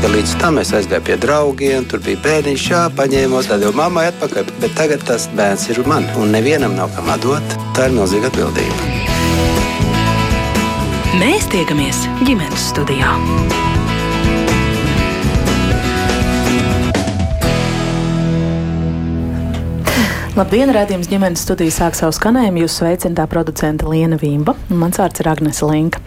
ka līdz tam es aizgāju pie draugiem, tur bija bērniņš, jā, paņēmos, tad jau mammai atpakaļ. Bet tagad tas bērns ir man, un nevienam nav kam atdot. Tā ir milzīga atbildība. Mēs tiekamies ģimenes studijā. Labdien, redzējums ģimenes studijas sāk savu skanējumu. Jūs sveicināta producente Liena Vīmba un mans vārds ir Agnese Linka.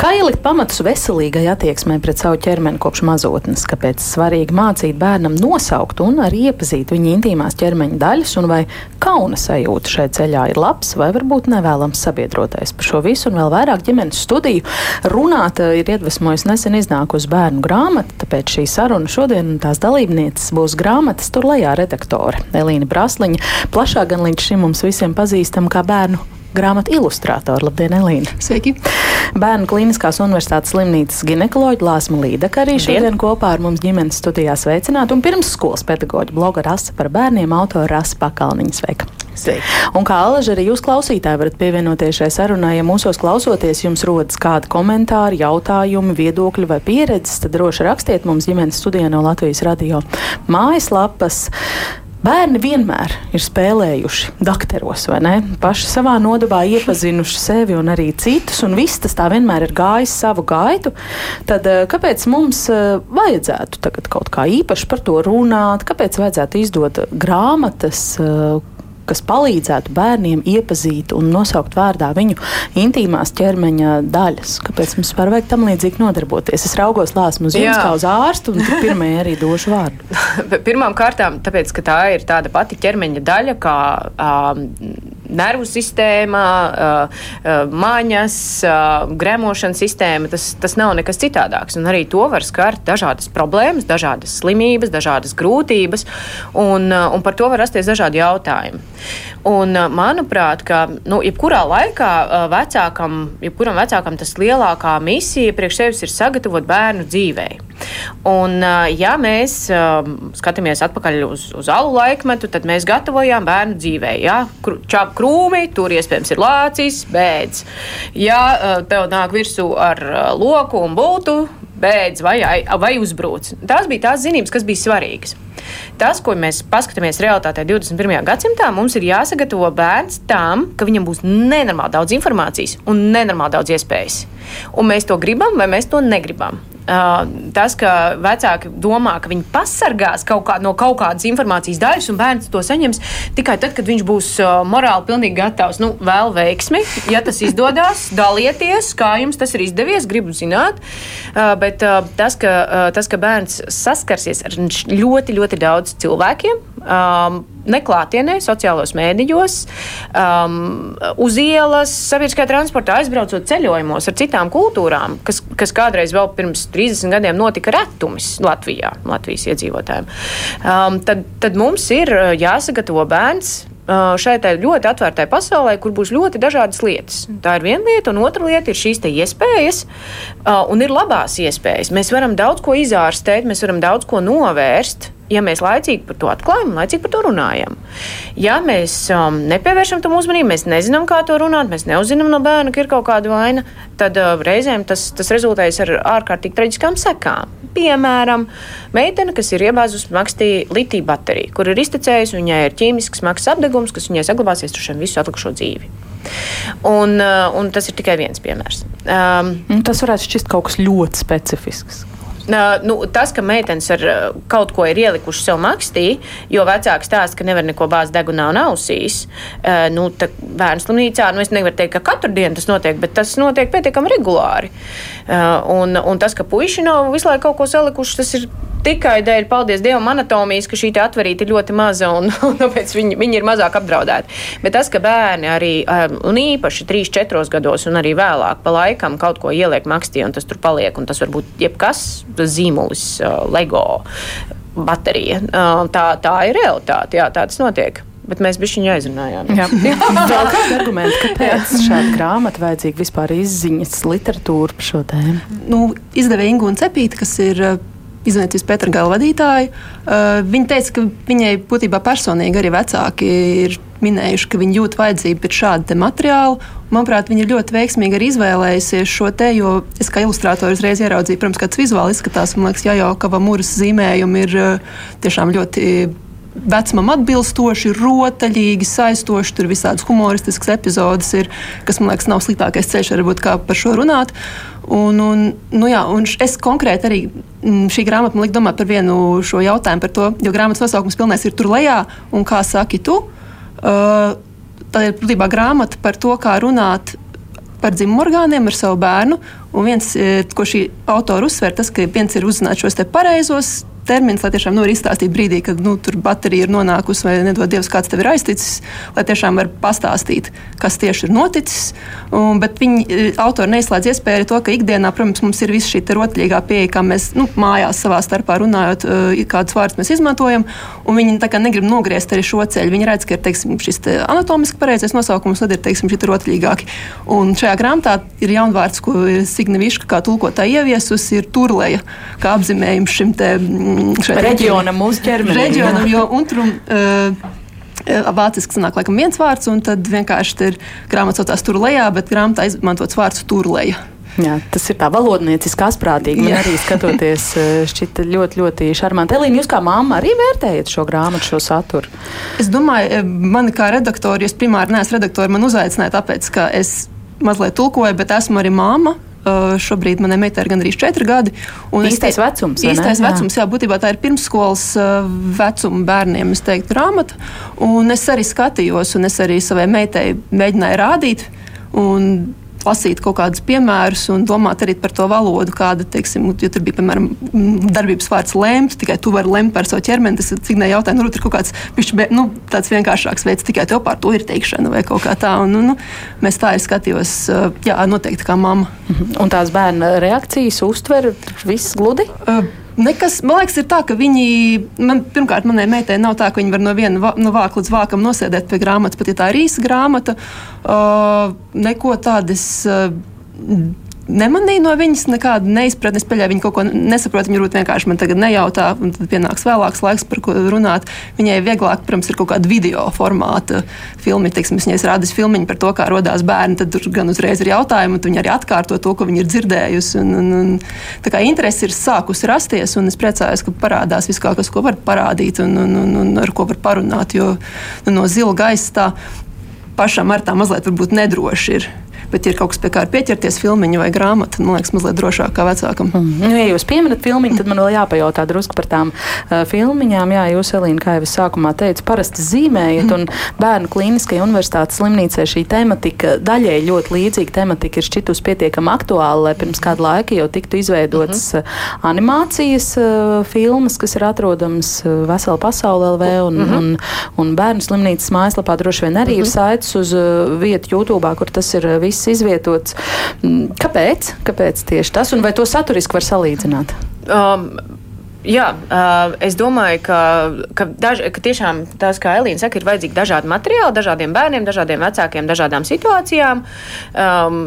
Kā ielikt pamatus veselīgai attieksmei pret savu ķermeni kopš mazotnes? Kāpēc svarīgi mācīt bērnam nosaukt un arī iepazīt viņa intīmās ķermeņa daļas, un vai kauna sajūta šai ceļā ir labs vai varbūt nevēlams sabiedrotais? Par šo visu un vēl vairāk ģimenes studiju runāt eh, ir iedvesmojusi nesen iznākusi bērnu grāmata, tāpēc šī saruna šodien un tās dalībnieces būs grāmatas tur lejā redaktore Elīna Brasliņa plašāk gan līdz šim mums visiem pazīstama kā bērnu grāmatu ilustrātori. Labdien, Elīna! Sveiki! Bērnu Kliniskās Universitātes slimnīcas ginekoloģa Lāsma Līdaka arī šodien kopā ar mums ģimenes studijā sveicināt un pirmsskolas pedagoģa bloga Rasa par bērniem autora Rasa Pakalniņa. Sveika! Sveiki. Un kā alaži arī jūs klausītāji varat pievienoties šai sarunai, ja mūsos klausoties jums rodas kādi komentāri, jautājumi, viedokļi vai pieredzes, tad droši rakstiet mums ģimenes studijā no Latvijas radio mājaslapas. Bērni vienmēr ir spēlējuši dakteros, vai ne? Paši savā nodabā iepazinuši sevi un arī citus, un viss tas tā vienmēr ir gājis savu gaitu. Tad eh, kāpēc mums eh, vajadzētu tagad kaut kā īpaši par to runāt? Kāpēc vajadzētu izdot grāmatas? Kas palīdzētu bērniem iepazīt un nosaukt vārdā viņu intīmās ķermeņa daļas. Kāpēc mums vispār vajag tam līdzīgi nodarboties? Es raugos lāsmu uz jums kā uz ārstu, un pirmie arī došu vārdu. Pirmām kārtām, tāpēc, ka tā ir tāda pati ķermeņa daļa, kā um, nervu sistēma, maņas, gremošanas sistēma. Tas, tas nav nekas citādāks. Un arī to var skart dažādas problēmas, dažādas slimības, dažādas grūtības, un, un par to var rasties dažādi jautājumi. Un, manuprāt, ka nu, jebkurā laikā vecākam, jebkuram vecākam tas lielākā misija priekš sevis ir sagatavot bērnu dzīvei. Un, ja mēs skatāmies atpakaļ uz, uz alu laikmetu, tad mēs gatavojām bērnu dzīvei. Ja? Čāp krūmi, tur iespējams ir lācis, bēdz. Ja tev nāk virsū ar loku un būtu, bēdz vai, vai uzbrūc. Tās bija tās zinības, kas bija svarīgas. Tas, ko mēs paskatāmies realitātē 21. gadsimtā, mums ir jāsagatavo bērns tam, ka viņam būs nenormāli daudz informācijas un nenormāli daudz iespējas. Un mēs to gribam vai mēs to negribam. Uh, tas, ka vecāki domā, ka viņi pasargās kaut kā, no kaut kādas informācijas daļas, un bērns to saņems tikai tad, kad viņš būs uh, morāli pilnīgi gatavs. Nu, vēl veiksmi, ja tas izdodas, dalieties, kā jums tas ir izdevies, gribu zināt. Uh, bet tas ka, tas, ka bērns saskarsies ar ļoti, ļoti daudz cilvēkiem, um, neklātienē, sociālos mēdījos, um, uz ielas, sabiedriskajā transportā, aizbraucot ceļojumos ar citām kultūrām, kas, kas kādreiz vēl pirms 30 gadiem notika retumis Latvijā, Latvijas iedzīvotājiem. Um, tad, tad mums ir uh, jāsagatavo bērns šai ļoti atvērtai pasaulē, kur būs ļoti dažādas lietas. Tā ir viena lieta, un otra lieta ir šīs iespējas, uh, un ir labās iespējas. Mēs varam daudz ko izārstēt, mēs varam daudz ko novērst ja mēs laicīgi par to atklājam, laicīgi par to runājam. Ja mēs um, nepievēršam tam uzmanību, mēs nezinām, kā to runāt, mēs neuzzinām no bērna, ka ir kaut kāda vaina, tad uh, reizēm tas, tas rezultējas ar ārkārtīgi traģiskām sekām. Piemēram, meitene, kas ir iebāzusi makstī litiju bateriju, kur ir iztecējusi, viņai ir ķīmisks smags apdegums, kas viņai saglabāsies tur šiem visu atlikušo dzīvi. Un, uh, un tas ir tikai viens piemērs. Um, tas varētu šķist kaut kas ļoti specifisks. Nu, tas, ka meitenes ar kaut ko ir ielikuši sev makstī, jo vecāks stāsta, ka nevar neko bāzt degunā un ausīs, nu, bērnu slimnīcā, nu, es nevaru teikt, ka katru dienu tas notiek, bet tas notiek pietiekami regulāri. Un, un tas, ka puiši nav visu laiku kaut ko salikuši, tas ir tikai dēļ, paldies Dievam, anatomijas, ka šī atverīta ir ļoti maza un, un tāpēc viņi, viņi ir mazāk apdraudēti. Bet tas, ka bērni arī, un īpaši 3, 4 gados un arī vēlāk pa laikam kaut ko ieliek makstī un tas tur paliek, un tas var būt jebkas, zīmulis, Lego, baterija. Tā, tā ir realitāte, jā, tā tas notiek. Bet mēs bijām viņa aizrunājām. Jā, vēl kādi argumenti, kāpēc šāda grāmata vajadzīga vispār izziņas literatūra par šo tēmu? Nu, izdevēja Ingūna Cepīta, kas ir izniecības Petra Gala vadītāju. Uh, viņa teica, ka viņai būtībā personīgi arī vecāki ir minējuši, ka viņi jūt vajadzību pēc šāda materiāla. Manuprāt, viņi ir ļoti veiksmīgi arī izvēlējusies šo te, jo es kā ilustrātori uzreiz ieraudzīju, protams, kāds vizuāli izskatās. Man liekas, jā, jau kava mūras zīmējumi ir tiešām ļoti vecumam atbilstoši, rotaļīgi, saistoši. Tur visādas humoristiskas epizodes ir, kas man liekas, nav sliktākais ceļš, varbūt kā par šo runāt. Un, un, nu jā, un es konkrēti arī mm, šī grāmata man lika domāt par vienu šo jautājumu, par to, jo grāmatas nosaukums pilnēs ir tur lejā, un kā saki tu. Uh, tā ir būtībā grāmata par to, kā runāt par dzimumu orgāniem ar savu bērnu. Un viens, eh, ko šī autora uzsver, tas, ka viens ir uzzināt šos pareizos terminus, lai tiešām nu, var izstāstīt brīdī, kad nu, tur baterija ir nonākusi vai nedod Dievs, kāds tev ir aizticis, lai tiešām var pastāstīt, kas tieši ir noticis. Un, bet viņi e, autori neizslēdz iespēju arī to, ka ikdienā, protams, mums ir visa šī rotaļīgā pieeja, kā mēs nu, mājās savā starpā runājot, e, kādus vārdus mēs izmantojam, viņi negrib nogriezt arī šo ceļu. Viņi redz, ka ir teiksim, šis te anatomiski pareizais nosaukums, tad ir teiksim, šī rotaļīgāki. Un šajā grāmatā ir jaunvārds, ko Signe Viška kā tulkotāja ieviesusi, ir turleja, kā apzīmējums šim te reģionam uzķermenim. Reģionam, jo untrum. Uh, Vāciski sanāk, laikam, viens vārds, un tad vienkārši ir grāmatas saucās tur lejā, bet grāmatā izmantots vārds turleja. Jā, tas ir tā valodnieciski asprātīgi. Man Jā. arī skatoties, šķita ļoti, ļoti šarmanti. Elīna, jūs kā mamma arī vērtējat šo grāmatu, šo saturu? Es domāju, mani kā redaktori, es primāri neesmu redaktori, man uzaicināja tāpēc, ka es mazliet tulkoju, bet esmu arī mamma. Uh, šobrīd manai meitai ir gandrīz 4 gadi. Īstais te, vecums. Īstais jā. vecums, jā, būtībā tā ir pirmsskolas uh, vecuma bērniem, es teiktu, grāmata. Un es arī skatījos, un es arī savai meitai mēģināju rādīt. Un lasīt kaut kādus piemērus un domāt arī par to valodu, kāda, teiksim, ja tur bija, piemēram, darbības vārds lemt, tikai tu vari lemt par savu ķermeni. Tas cik ne jautāju, nu, tur ir kaut kāds bišķi, nu, tāds vienkāršāks veids, tikai tev par to ir teikšana vai kaut kā tā. Un, nu, nu, mēs tā ir skatījos, jā, noteikti kā mamma. Mhm. Un tās bērna reakcijas uztver viss gludi? Uh, Nekas, man liekas, ir tā, ka viņi, man, pirmkārt, manai meitai nav tā, ka viņi var no viena no vāka līdz vākam nosēdēt pie grāmatas, pat ja tā ir īsa grāmata. Uh, neko tādas. Uh, nemanīju no viņas nekādu neizpratni. Es pieļauju, viņa kaut ko nesaprot. Viņa vienkārši man tagad nejautā, un tad pienāks vēlāks laiks, par ko runāt. Viņai vieglāk, protams, ir kaut kāda video formāta filma. Teiksim, viņai rādīs filmiņu par to, kā radās bērni. Tad tur gan uzreiz ir jautājumi, un viņa arī atkārto to, ko viņa ir dzirdējusi. Un, un, un, tā kā interese ir sākusi rasties, un es priecājos, ka parādās viss kas, ko var parādīt un, un, un, un ar ko var parunāt. Jo nu, no zila gaisa tā pašam ar tā mazliet nedroši ir. Bet, ja ir kaut kas pie kā pieķerties, filmiņa vai grāmata, man liekas, mazliet drošāk kā vecākam. Mm. Nu, ja jūs pieminat filmiņu, tad man vēl jāpajautā drusku par tām uh, filmiņām. Jā, jūs, Elīna, kā jau es sākumā teicu, parasti zīmējat, un bērnu klīniskajā universitātes slimnīcē šī tematika daļai ļoti līdzīga tematika ir šķitus pietiekami aktuāla, lai pirms kāda laika jau tiktu izveidotas mm -hmm. animācijas uh, filmas, kas ir atrodamas vesela pasaulē LV un, mm -hmm. un, un bērnu slimnīcas mājaslapā droši vien arī mm -hmm. ir mhm. saites uz uh, vietu YouTube, kur tas ir viss viss izvietots. Mm, kāpēc? Kāpēc tieši tas, un vai to saturiski var salīdzināt? Um, Jā, uh, es domāju, ka, ka, daž, ka tiešām tās, kā Elīna saka, ir vajadzīgi dažādi materiāli, dažādiem bērniem, dažādiem vecākiem, dažādām situācijām. Um,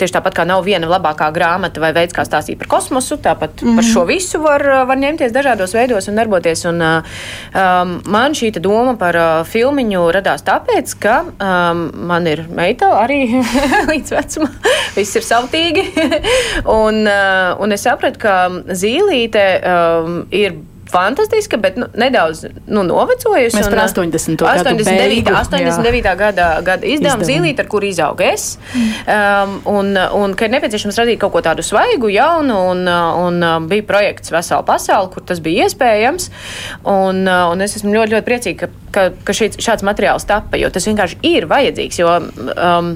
Tieši tāpat kā nav viena labākā grāmata vai veids, kā stāstīt par kosmosu, tāpat mm -hmm. par šo visu var, var ņemties dažādos veidos un darboties. Un, um, man šī doma par uh, filmiņu radās tāpēc, ka um, man ir meita arī līdz vecumam, viss ir savtīgi. un, uh, un es sapratu, ka zīlīte um, ir fantastiska, bet nu, nedaudz nu, novecojusi. Mēs par 80. 89. Beigu, 89. gada, gada izdevumu zīlīt, ar kur izaugu es. Um, un, un ka ir nepieciešams radīt kaut ko tādu svaigu, jaunu, un, un um, bija projekts Vesela pasaule, kur tas bija iespējams. Un, un es esmu ļoti, ļoti priecīga, ka, ka, ka šī, šāds materiāls tapa, jo tas vienkārši ir vajadzīgs. Jo, um,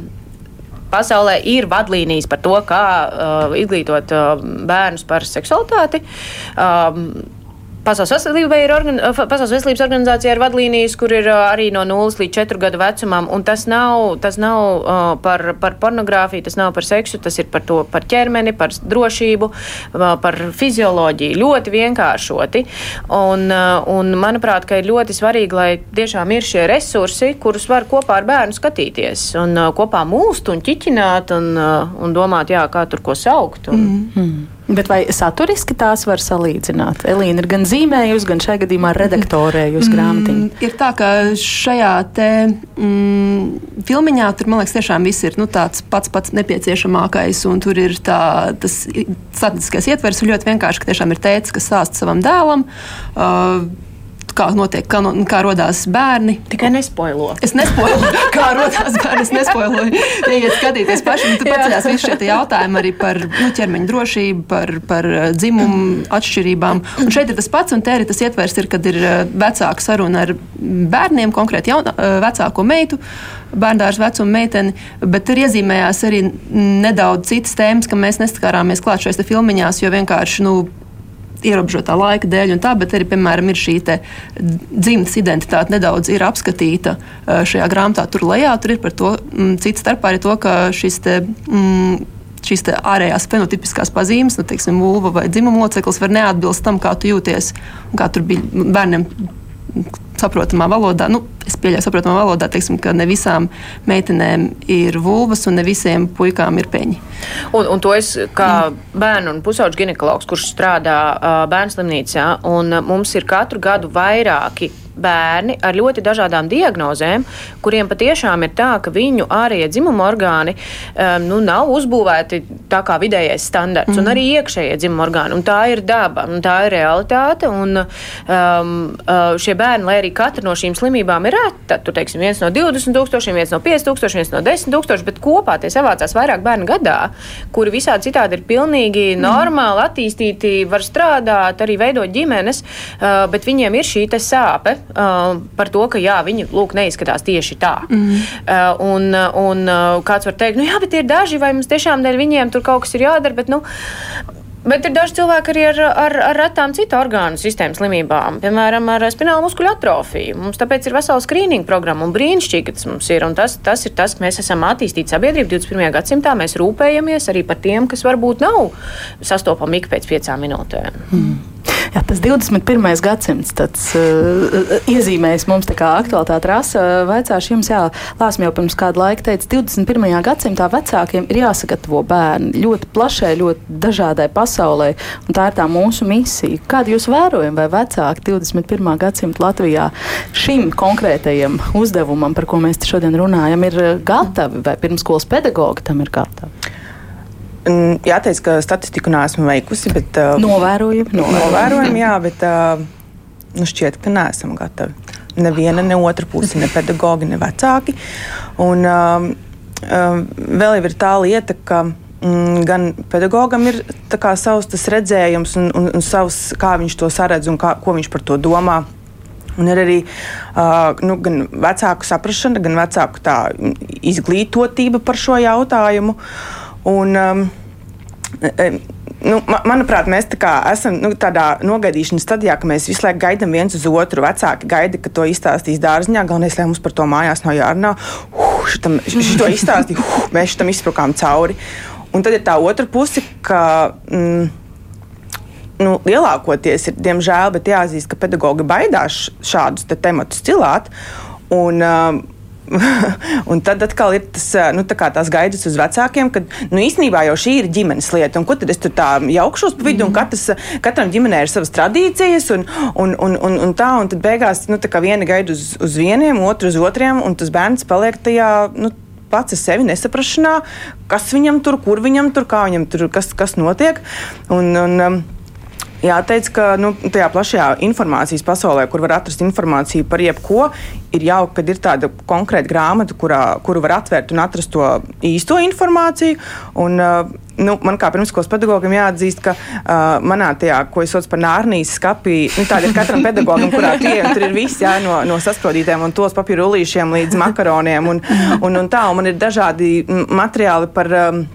pasaulē ir vadlīnijas par to, kā uh, izglītot uh, bērnus par seksualitāti. Um, Pasaules, ir organ, Pasaules veselības organizācija ir vadlīnijas, kur ir arī no 0 līdz 4 gadu vecumam, un tas nav, tas nav uh, par, par pornogrāfiju, tas nav par seksu, tas ir par to, par ķermeni, par drošību, uh, par fizioloģiju, ļoti vienkāršoti. Un, uh, un manuprāt, ka ir ļoti svarīgi, lai tiešām ir šie resursi, kurus var kopā ar bērnu skatīties un uh, kopā mūst un ķiķināt un, uh, un domāt, jā, kā tur ko saukt. Un, mm. Bet vai saturiski tās var salīdzināt? Elīna ir gan zīmējusi, gan šajā gadījumā redaktorējusi mm, grāmatiņu. Ir tā, ka šajā te mm, filmiņā tur, man liekas, tiešām viss ir nu, tāds pats pats nepieciešamākais, un tur ir tā, tas statistiskais ietvers ļoti vienkārši, ka tiešām ir tēcis, kas sāst savam dēlam. Uh, kā notiek, kā, no, kā radās bērni. Tikai nespoilo. Es nespoiloju, kā radās bērni. Es nespoiloju. Iet skatīties pašam, tur paceļās visi šie jautājumi arī par nu, ķermeņa drošību, par, par uh, dzimumu atšķirībām. Un šeit ir tas pats, un te arī tas ietvers ir, kad ir uh, vecāka saruna ar bērniem, konkrēti jauna, uh, vecāko meitu bērndārs vecuma meiteni, bet tur iezīmējās arī nedaudz citas tēmas, kam mēs neskarāmies klāt šajās filmiņās, jo vienkārši nu, ierobežotā laika dēļ, un tā, bet arī, piemēram, ir šī dzimtas identitāte nedaudz ir apskatīta šajā grāmatā tur lejā. Tur ir par to, mm, cits starpā arī to, ka šis te. Mm, šīs ārējās fenotipiskās pazīmes, nu, teiksim, vulva vai dzimuma loceklis var neatbilst tam, kā tu jūties. Kā tur bija bērniem saprotamā valodā, nu, es pieļauju, saprotamā valodā, teiksim, ka ne visām meitenēm ir vulvas un ne visiem puikām ir peņi. Un, un to es kā bērnu un pusauģu ginekologs, kurš strādā bērnu slimnīcā, un mums ir katru gadu vairāki bērni ar ļoti dažādām diagnozēm, kuriem patiešām ir tā, ka viņu ārējie dzimuma orgāni um, nu, nav uzbūvēti tā kā vidējais standarts, mm. un arī iekšējie dzimuma orgāni. Tā ir daba, tā ir realitāte. Un, um, uh, šie bērni, lai arī katra no šīm slimībām ir reta, tur teiksim, viens no 20 tūkstošiem, viens no 5 tūkstošiem, viens no 10 tūkstošiem, bet kopā tie savācās vairāk bērnu gadā, kuri visādi citādi ir pilnīgi mm. normāli attīstīti, var strādāt, arī veidot ģimenes, uh, bet viņiem ir šī sāpe uh, par to, ka jā, viņi lūk, neizskatās tieši tā. Mm. Uh, un, un uh, kāds var teikt, nu jā, bet ir daži, vai mums tiešām dēļ viņiem tur kaut kas ir jādara. Bet, nu, Bet ir daži cilvēki arī ar, ar, ar retām citu orgānu sistēmas slimībām, piemēram, ar spinālu muskuļu atrofiju. Mums tāpēc ir vesela skrīninga programma un brīnišķīgi, ka tas mums ir. Un tas, tas ir tas, ka mēs esam attīstīti sabiedrību 21. gadsimtā. Mēs rūpējamies arī par tiem, kas varbūt nav sastopami ik pēc piecām minūtēm. Mm. Jā, tas 21. gadsimts tāds, uh, iezīmējas mums kā aktualitāte rasa. Vaicāšu jums, jā, Lāsmi jau pirms kāda laika teica, 21. gadsimtā vecākiem ir jāsagatavo bērni ļoti plašai, ļoti dažādai pasaulē, un tā ir tā mūsu misija. Kādu jūs vērojam, vai vecāki 21. gadsimta Latvijā šim konkrētajam uzdevumam, par ko mēs šodien runājam, ir gatavi, vai pirmskolas pedagogi tam ir gatavi? Jāteic, ka statistiku neesmu veikusi, bet uh, novērojam, novērojam, jā, bet uh, nu šķiet, ka neesam gatavi. Neviena, ne otra puse, ne pedagogi, ne vecāki. Un uh, uh, vēl ir tā lieta, ka mm, gan pedagogam ir kā, savs redzējums un, un, un savs, kā viņš to saredz un kā, ko viņš par to domā. Un ir arī uh, nu, gan vecāku saprāšana, gan vecāku izglītotība par šo jautājumu. Uh, Un, um, Nu, manuprāt, mēs tā esam nu, tādā nogaidīšanas stadijā, ka mēs visu laiku gaidām viens uz otru. Vecāki gaida, ka to izstāstīs dārziņā. Galvenais, lai mums par to mājās nav jārunā. Uh, šitam, šito izstāstīja, uh, mēs tam izsprūkām cauri. Un tad ir tā otra puse, ka. Mm, nu, lielākoties ir, diemžēl, bet jāatzīst, ka pedagogi baidās šādus te tematus cilāt. Un, um, un tad atkal ir tas, nu, tā tās gaidas uz vecākiem, ka nu, īstenībā jau šī ir ģimenes lieta. Un ko tad es tur tā jaukšos pa vidu, mm. un katrs, katram ģimenē ir savas tradīcijas, un, un, un, un, un tā, un tad beigās nu, viena gaida uz, uz vieniem, otru uz otriem, un tas bērns paliek tajā. Nu, pats ar sevi nesaprašanā, kas viņam tur, kur viņam tur, kā viņam tur, kas, kas notiek. Un, un, um, Jāteic, ka nu, tajā plašajā informācijas pasaulē, kur var atrast informāciju par jebko, ir jauki, kad ir tāda konkrēta grāmata, kurā, kuru var atvērt un atrast to īsto informāciju. Un, uh, nu, man kā pirmskolas pedagogam jāatzīst, ka uh, manā tajā, ko es saucu par nārnijas skapī, nu, tāda ir katram pedagogam, kurā tie, tur ir viss jā, no, no saskrodītiem un tos papīra rullīšiem līdz makaroniem. Un, un, un tā, un man ir dažādi materiāli par. Um,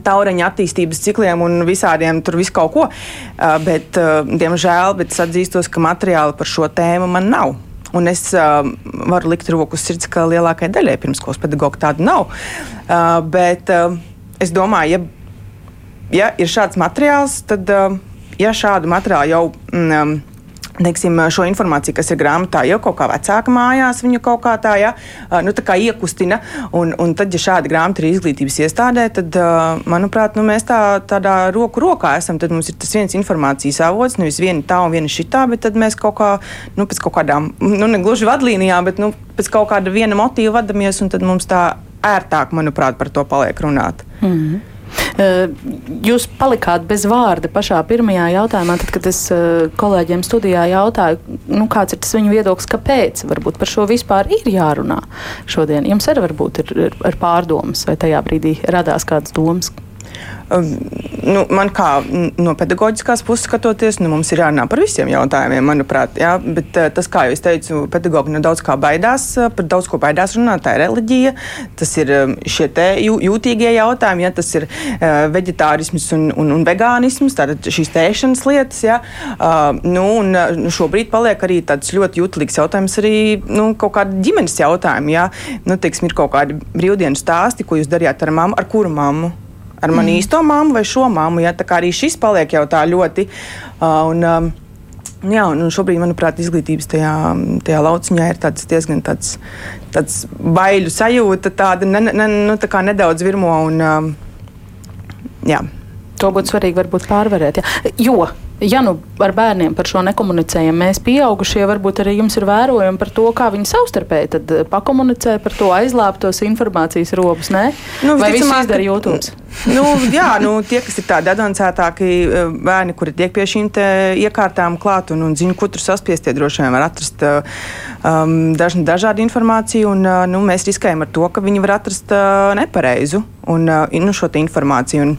taureņa attīstības cikliem un visādiem tur visu kaut ko. Uh, bet, uh, diemžēl, bet es atzīstos, ka materiāli par šo tēmu man nav. Un es uh, varu likt roku uz sirds, ka lielākajai daļai pirmskolas pedagoģa tāda nav. Uh, bet uh, es domāju, ja, ja ir šāds materiāls, tad, uh, ja šādu materiālu jau mm, um, Teiksim, šo informāciju, kas ir grāmatā, jau kaut kā vecāka mājās, viņu kaut kā tā, ja, nu, tā kā iekustina. Un, un tad, ja šāda grāmata ir izglītības iestādē, tad, manuprāt, nu, mēs tā, tādā roku rokā esam. Tad mums ir tas viens informācijas avots, nevis viena tā un viena šitā, bet tad mēs kaut kā, nu, pēc kaut kādām, nu, ne gluži vadlīnijām, bet nu, pēc kaut kāda viena motīva vadamies, un tad mums tā ērtāk, manuprāt, par to paliek runāt. Mm -hmm. Jūs palikāt bez vārda pašā pirmajā jautājumā, tad, kad es kolēģiem studijā jautāju, nu, kāds ir tas viņu viedoklis, kāpēc varbūt par šo vispār ir jārunā šodien. Jums arī varbūt ir, ir, ir pārdomas, vai tajā brīdī radās kādas domas, nu, man kā no pedagoģiskās puses skatoties, nu, mums ir jārunā par visiem jautājumiem, manuprāt. Jā, bet tas, kā jau es teicu, pedagoģi nu, daudz kā baidās, par daudz ko baidās runāt. Tā ir reliģija, tas ir šie jūtīgie jautājumi, ja, tas ir veģetārisms un, un, un vegānisms, tātad šīs tēšanas lietas. Ja. Nu, un, nu, šobrīd paliek arī tāds ļoti jūtīgs jautājums arī nu, kaut kāda ģimenes jautājuma. Ja. Nu, teiksim, ir kaut kādi brīvdienu stāsti, ko jūs darījāt ar mammu, ar kuru mammu ar mani mm. īsto māmu vai šo māmu. Ja? Tā kā arī šis paliek jau tā ļoti. Uh, un, um, Jā, un šobrīd, manuprāt, izglītības tajā, tajā lauciņā ir tāds diezgan tāds, tāds baiļu sajūta, tāda ne, ne, nu, tā nedaudz virmo. Un, um, jā. To būtu svarīgi varbūt pārvarēt. Jā. Jo ja nu ar bērniem par šo nekomunicējam, mēs pieaugušie varbūt arī jums ir vērojumi par to, kā viņi savstarpēji tad eh, pakomunicē par to aizlāptos informācijas robus, ne? Nu, Vai viss izdara jūtums? nu, jā, nu, tie, kas ir tādi advancētāki eh, bērni, kuri tiek pie šīm iekārtām klāt un, un zina, kur tur saspiest, tie droši vien var atrast eh, um, daž, dažādu informāciju, un nu, mēs riskējam ar to, ka viņi var atrast uh, nepareizu un, uh, nu, šo informāciju. Un,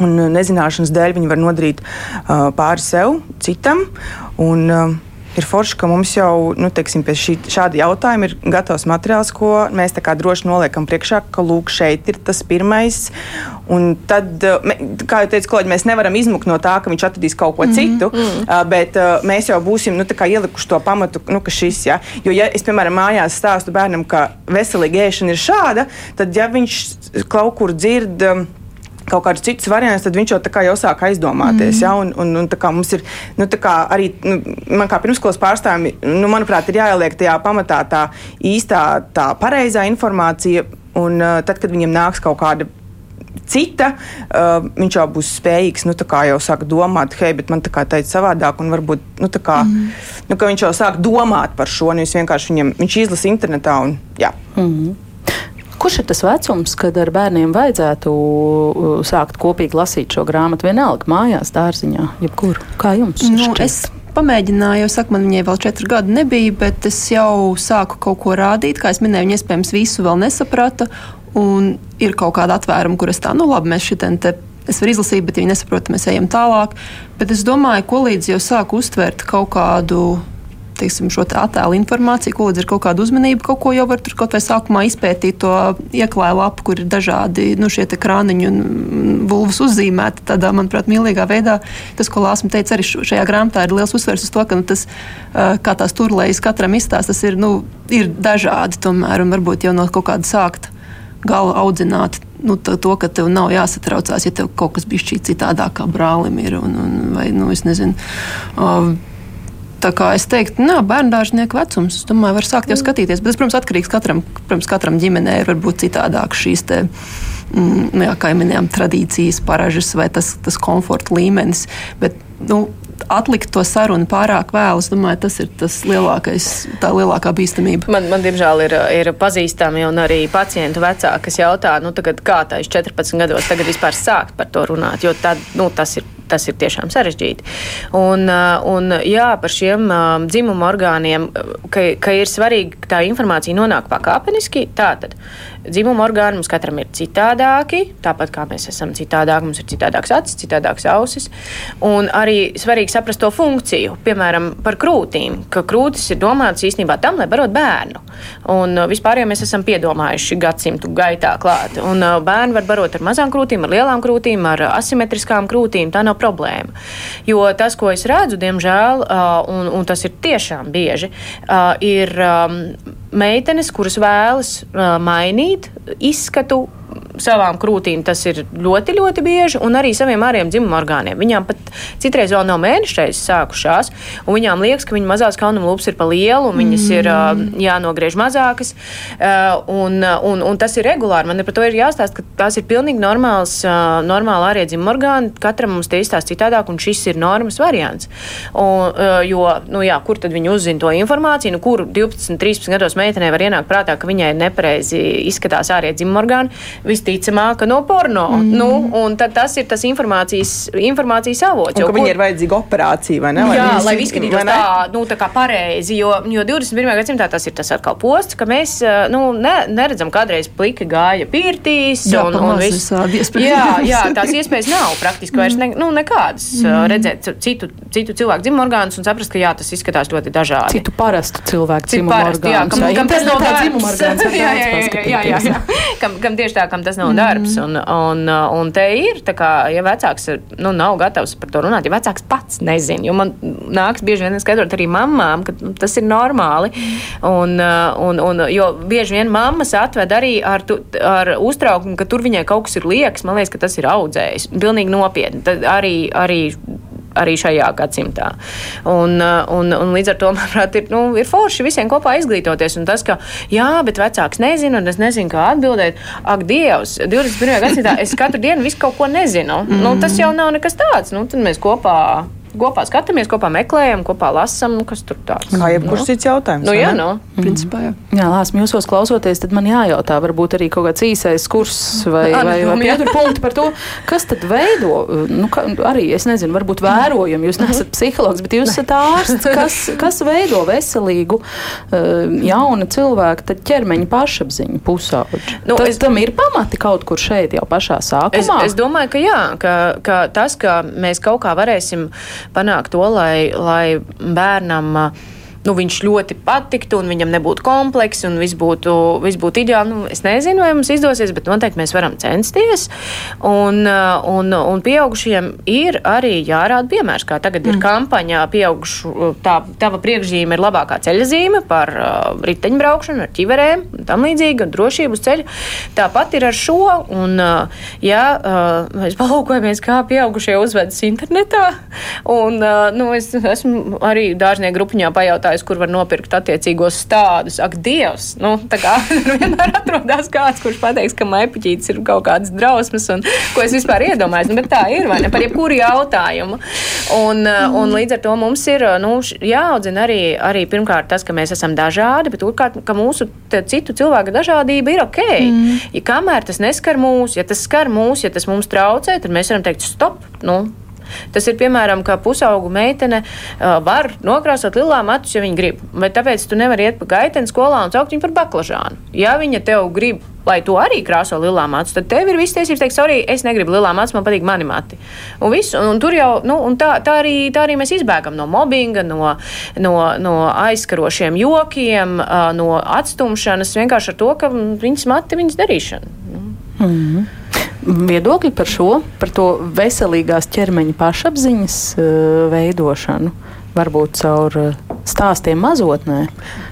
Un uh, nezināšanas dēļ viņi var nodarīt uh, pāri sev, citam. Un, uh, ir forši, ka mums jau nu, teiksim, pie šī, šāda jautājuma ir gatavs materiāls, ko mēs droši noliekam priekšā, ka lūk, šeit ir tas pirmais. Un tad, kā jau teicu, kolēģi, mēs nevaram izmukt no tā, ka viņš atradīs kaut ko mm -hmm. citu, mm bet mēs jau būsim nu, ielikuši to pamatu, nu, ka šis, ja, jo, ja es, piemēram, mājās stāstu bērnam, ka veselīga ēšana ir šāda, tad, ja viņš kaut kur dzird, kaut kādus citus variantus, tad viņš jau, kā, jau sāk aizdomāties. Mm. Ja? Un, un, un, mums ir nu, arī, nu, man kā pirmskolas pārstāvjiem, nu, manuprāt, ir jāieliek tajā pamatā tā īstā, tā pareizā informācija. Un uh, tad, kad viņam nāks kaut kāda cita, uh, viņš jau būs spējīgs, nu, jau sāk domāt, hei, bet man tā kā teica savādāk, un varbūt, nu, kā, mm. nu, viņš jau sāk domāt par šo, nevis vienkārši viņam, viņš izlasa internetā un, jā. Mm. Kurš ir tas vecums, kad ar bērniem vajadzētu uh, sākt kopīgi lasīt šo grāmatu? Vienalga, mājās, dārziņā, jebkur. Kā jums? Nu, šķiet? es pamēģināju, jau saku, man viņai vēl četri gadi nebija, bet es jau sāku kaut ko rādīt. Kā jau minēju, viņa iespējams visu vēl nesaprata. Un ir kaut kāda atvēruma, kur es tā, nu labi, mēs šitien te es varu izlasīt, bet viņi nesaprot, mēs ejam tālāk. Bet es domāju, ko līdz jau sāku uztvert kaut kādu teiksim, šo attēlu informāciju, ko līdz ir kaut kāda uzmanība, kaut ko jau var tur kaut vai sākumā izpētīt to ieklāju lapu, kur ir dažādi nu, šie krāniņi un vulvas uzzīmēti tādā, manuprāt, mīlīgā veidā. Tas, ko Lāsma teica, arī šajā grāmatā ir liels uzsvers uz to, ka nu, tas, kā tās turlējas katram izstāsta, tas ir, nu, ir dažādi tomēr un varbūt jau no kaut kāda sākt gala audzināt nu, to, ka tev nav jāsatraucās, ja tev kaut kas bija šī citādāk kā brālim ir. Un, un, vai, nu, es nezinu, uh, Tā kā es teiktu, nē, bērngārznieku vecums, es domāju, var sākt jau mm. skatīties. Bet, tas, protams, atkarīgs katram, protams, katram ģimenē ir varbūt citādāk šīs te, mm, nu jā, kā jau minējām, tradīcijas, paražas vai tas, tas komforta līmenis. Bet, nu, atlikt to sarunu pārāk vēlu, es domāju, tas ir tas lielākais, tā lielākā bīstamība. Man, man diemžēl, ir, ir pazīstami un arī pacientu vecāki, kas jautā, nu, tagad, kā tā ir 14 gados, tagad vispār sākt par to runāt, jo tad, nu, tas ir tas ir tiešām sarežģīti. Un, un jā, par šiem dzimumu orgāniem, ka, ka ir svarīgi, ka tā informācija nonāk pakāpeniski. Tātad Dzimuma orgāni mums katram ir citādāki, tāpat kā mēs esam citādāki, mums ir citādāks acis, citādāks ausis. Un arī svarīgi saprast to funkciju, piemēram, par krūtīm, ka krūtis ir domāts īstenībā tam, lai barot bērnu. Un uh, vispār jau mēs esam piedomājuši gadsimtu gaitā klāt. Un uh, bērni var barot ar mazām krūtīm, ar lielām krūtīm, ar asimetriskām krūtīm. Tā nav problēma. Jo tas, ko es redzu, diemžēl, uh, un, un tas ir tiešām bieži, ir um, meitenes, kuras vēlas mainīt izskatu savām krūtīm tas ir ļoti, ļoti bieži, un arī saviem ārējiem dzimuma orgāniem. Viņām pat citreiz vēl nav mēnešreiz sākušās, un viņām liekas, ka viņu mazās kaunuma lūpas ir pa lielu, un viņas mm. ir uh, jānogriež mazākas, uh, un, un, un tas ir regulāri. Man par to ir jāstāsta, ka tās ir pilnīgi normāls, uh, normāli ārējie dzimuma orgāni, katram mums tie izstāsta citādāk, un šis ir normas variants. Un, uh, jo, nu jā, kur tad viņi uzzina to informāciju, nu, kur 12, 13 gados meitenei var ienākt prātā, ka viņai nepareizi izskatās ārējie dzimuma orgāni? Visticamāk no porno. Mm. Nu, un tas ir tas informācijas, informācijas avots. Un, jo, viņai ir vajadzīga operācija, vai ne? Lai jā, lai izskatītos tā, nu, tā kā pareizi, jo, jo 21. gadsimtā tas ir tas atkal posts, ka mēs eh, nu, ne, neredzam, kādreiz pliki gāja pirtīs jā, un, un viss. Jā, jā, tās iespējas nav praktiski vairs ne, nu, nekādas. Mm. Redzēt citu, citu cilvēku dzimumu orgānus un saprast, ka jā, tas izskatās ļoti dažādi. Citu parastu cilvēku dzimumu orgānus. Jā, kam, kam tas nav dzimumu orgāns. Jā, jā, jā, jā, jā, jā. kam, kam tieši tā, kam tas nav darbs. Un, un, un te ir, kā, ja vecāks nu, nav gatavs par to runāt, ja vecāks pats nezina, jo man nāks bieži vien skaidrot arī mamām, ka nu, tas ir normāli. Un, un, un, jo bieži vien mammas atved arī ar, tu, ar uztraukumu, ka tur viņai kaut kas ir liekas. Man liekas, ka tas ir audzējis. Pilnīgi nopietni. Tad arī, arī arī šajā gadsimtā. Un, uh, un, un līdz ar to, manuprāt, ir, nu, ir forši visiem kopā izglītoties. Un tas, ka, jā, bet vecāks nezina, un es nezinu, kā atbildēt, ak, Dievs, 21. gadsimtā es katru dienu visu kaut ko nezinu. Mm. Nu, tas jau nav nekas tāds. Nu, tad mēs kopā kopā skatāmies, kopā meklējam, kopā lasām, nu, kas tur tāds. Kā jebkurš nu. cits jautājums. Nu, jā, no. mm. principā, jā. jā Lāsmi, jūsos klausoties, tad man jājautā, varbūt arī kaut kāds īsais kurs vai, vai, vai pieturpunkti par to, kas tad veido, nu, ka, arī, es nezinu, varbūt vērojumi, jūs nesat psihologs, bet jūs esat ārsts, kas, kas veido veselīgu uh, jaunu cilvēku ķermeņa pašapziņu pusauģi. Nu, Tad, es, tam ir pamati kaut kur šeit jau pašā sākumā. Es, es domāju, ka jā, ka, ka tas, ka mēs kaut kā varēsim panākt to, lai, lai bērnam nu, viņš ļoti patiktu, un viņam nebūtu komplekss, un viss būtu, viss būtu ideāli. Nu, es nezinu, vai mums izdosies, bet noteikti mēs varam censties. Un, uh, un, un pieaugušiem ir arī jārāda piemērs, kā tagad ir mm. kampaņā. Pieaugušu, tā, tava priekšzīme ir labākā ceļzīme par uh, riteņbraukšanu, ar ķiverēm un tam līdzīgi, un drošību uz ceļa. Tāpat ir ar šo. Un, uh, ja uh, mēs palūkojamies, kā pieaugušie uzvedas internetā, un uh, nu, es esmu arī dārznieku grupiņā pajautājis, ražotājs, kur var nopirkt attiecīgos stādus. Ak, Dievs! Nu, tā kā vienmēr atrodas kāds, kurš pateiks, ka maipiķītis ir kaut kādas drausmas, un ko es vispār iedomājos. Nu, bet tā ir, vai ne? Par jebkuru jautājumu. Un, mm. un līdz ar to mums ir nu, jāaudzina arī, arī pirmkārt tas, ka mēs esam dažādi, bet otrkārt, ka mūsu citu cilvēku dažādība ir ok. Mm. Ja kamēr tas neskar mūs, ja tas skar mūs, ja tas mums traucē, tad mēs varam teikt, stop! Nu, Tas ir piemēram, ka pusaugu meitene var nokrāsot lilā matus, ja viņa grib. Bet tāpēc tu nevari iet pa gaiteni skolā un saukt viņu par baklažānu. Ja viņa tev grib lai to arī krāso lilā māca, tad tev ir viss tiesības teikt, sorry, es negribu lilā māca, man patīk mani mati. Un, visu, un, un tur jau, nu, un tā, tā, arī, tā arī mēs izbēgam no mobbinga, no, no, no aizskarošiem jokiem, no atstumšanas vienkārši ar to, ka viņas mati viņas darīšana. Mm viedokļi par šo, par to veselīgās ķermeņa pašapziņas uh, veidošanu? Varbūt caur uh, stāstiem mazotnē.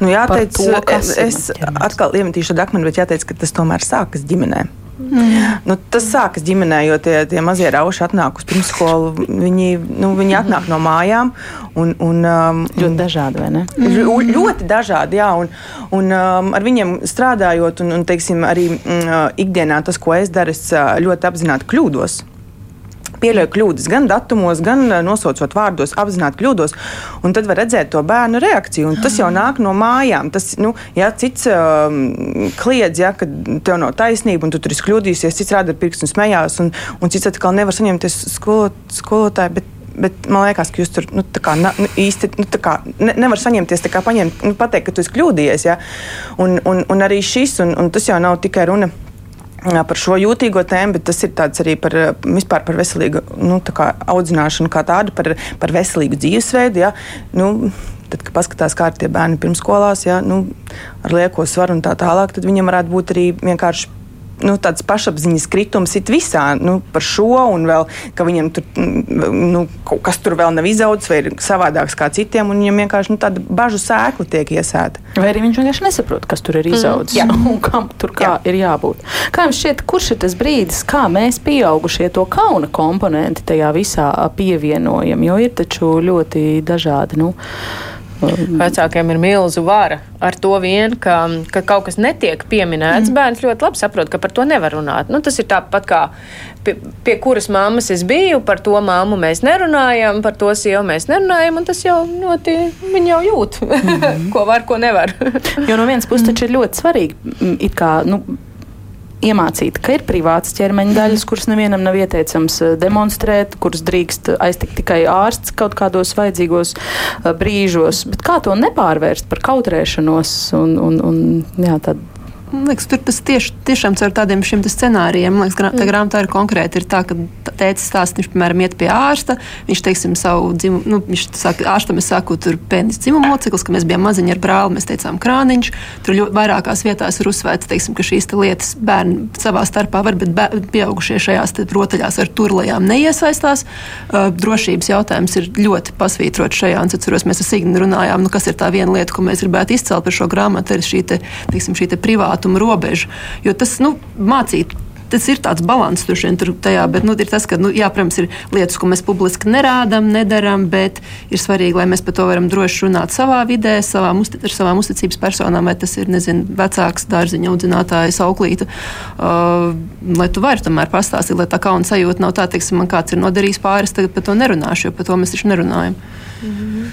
Nu, jāteic, to, es, es atkal iemetīšu akmeni, bet jāteic, ka tas tomēr sākas ģimenē. Mm. Nu, tas sākas ģimenē, jo tie, tie mazie rauši atnāk uz pirmskolu. Viņi, nu, viņi atnāk no mājām. Un, un, um, ļoti dažādi, vai ne? Mm. Ļoti dažādi, jā. Un, un um, ar viņiem strādājot, un, un teiksim, arī mm, ikdienā tas, ko es daru, es ļoti apzināti kļūdos pieļauj kļūdas gan datumos, gan eh, nosaucot vārdos, apzināti kļūdos. Tad var redzēt to bērnu reakciju. Tas jau nāk no mājām. Tas, nu, ja cits um, kliedz, ja, ka tev nav taisnība un tu tur esi kļūdījusies, cits rāda ar pirkstu un smējās, un, un cits atkal nevar saņemties skolot, skolotāju. Bet, Bet man liekas, ka jūs tur nu, kā, nu, īsti nu, kā, ne, nevar saņemties, kā paņemt, nu, pateikt, ka tu esi kļūdījies. Ja? Un, un, un arī šis, un, un tas jau nav tikai runa par šo jūtīgo tēmu, bet tas ir arī par, vispār par veselīgu nu, kā audzināšanu, kā tādu, par, par veselīgu dzīvesveidu. Ja? Nu, tad, kad paskatās, kā ir tie bērni pirmskolās, ja? nu, ar lieko svaru un tā tālāk, tad viņiem varētu būt arī vienkārši nu, tāds pašapziņas kritums ir visā nu, par šo, un vēl, ka viņam tur nu, kaut kas tur vēl nav izaudzis, vai ir savādāks kā citiem, un viņam vienkārši nu, tāda bažu sēkla tiek iesēta. Vai arī viņš vienkārši nesaprot, kas tur ir izaudzis mm, un kam tur kā jā. ir jābūt. Kā jums šķiet, kurš ir tas brīdis, kā mēs pieaugušie to kauna komponenti tajā visā pievienojam, jo ir taču ļoti dažādi. Nu, Vecākiem ir milzu vara ar to vien, ka, ka kaut kas netiek pieminēts. Mm. Bērns ļoti labi saprot, ka par to nevar runāt. Nu, tas ir tāpat kā pie, pie kuras mammas es biju, par to māmu mēs nerunājam, par to sievu mēs nerunājam, un tas jau ļoti, viņi jau jūt, mm ko var, ko nevar. jo no vienas puses taču ir ļoti svarīgi, it kā, nu, iemācīt, ka ir privātas ķermeņa daļas, kuras nevienam nav ieteicams eh, demonstrēt, kuras drīkst aiztikt tikai ārsts kaut kādos vajadzīgos eh, brīžos. Bet kā to nepārvērst par kautrēšanos un, un, un jā, tādu Man liekas, tur tas tieši, tiešām caur tādiem šiem scenārijiem, man liekas, grā, tā mm. grāmatā ir konkrēti. Ir tā, ka tēcis stāsta, viņš, piemēram, iet pie ārsta, viņš, teiksim, savu dzimumu, nu, viņš saka, ārstam es saku, tur pēnis dzimuma loceklis, ka mēs bijām maziņi ar brāli, mēs teicām krāniņš. Tur ļoti vairākās vietās ir uzsvērts, teiksim, ka šīs te lietas bērni savā starpā var, bet bē, pieaugušie šajās rotaļās ar turlajām neiesaistās. Uh, drošības jautājums ir ļoti pasvītrots šajā, un atceros, mēs ar Signu runājām, nu, kas ir tā viena lieta, ko mēs gribētu izcelt par šo grāmatu, ir šī te, teiksim, šī te privāta privātuma robežu. Jo tas nu, mācīt tas ir tāds līdzsvars tur šeit, tajā, bet nu, ir tas, ka, nu, jā, protams, ir lietas, ko mēs publiski nerādām, nedarām, bet ir svarīgi, lai mēs par to varam droši runāt savā vidē, savā, ar savām uzticības personām, vai tas ir, nezinu, vecāks dārziņa audzinātājs, auklīte, uh, lai tu vari tomēr pastāstīt, lai tā kauna sajūta nav tā, teiksim, man kāds ir nodarījis pāris, tagad par to nerunāšu, jo par to mēs taču nerunājam. Mm -hmm.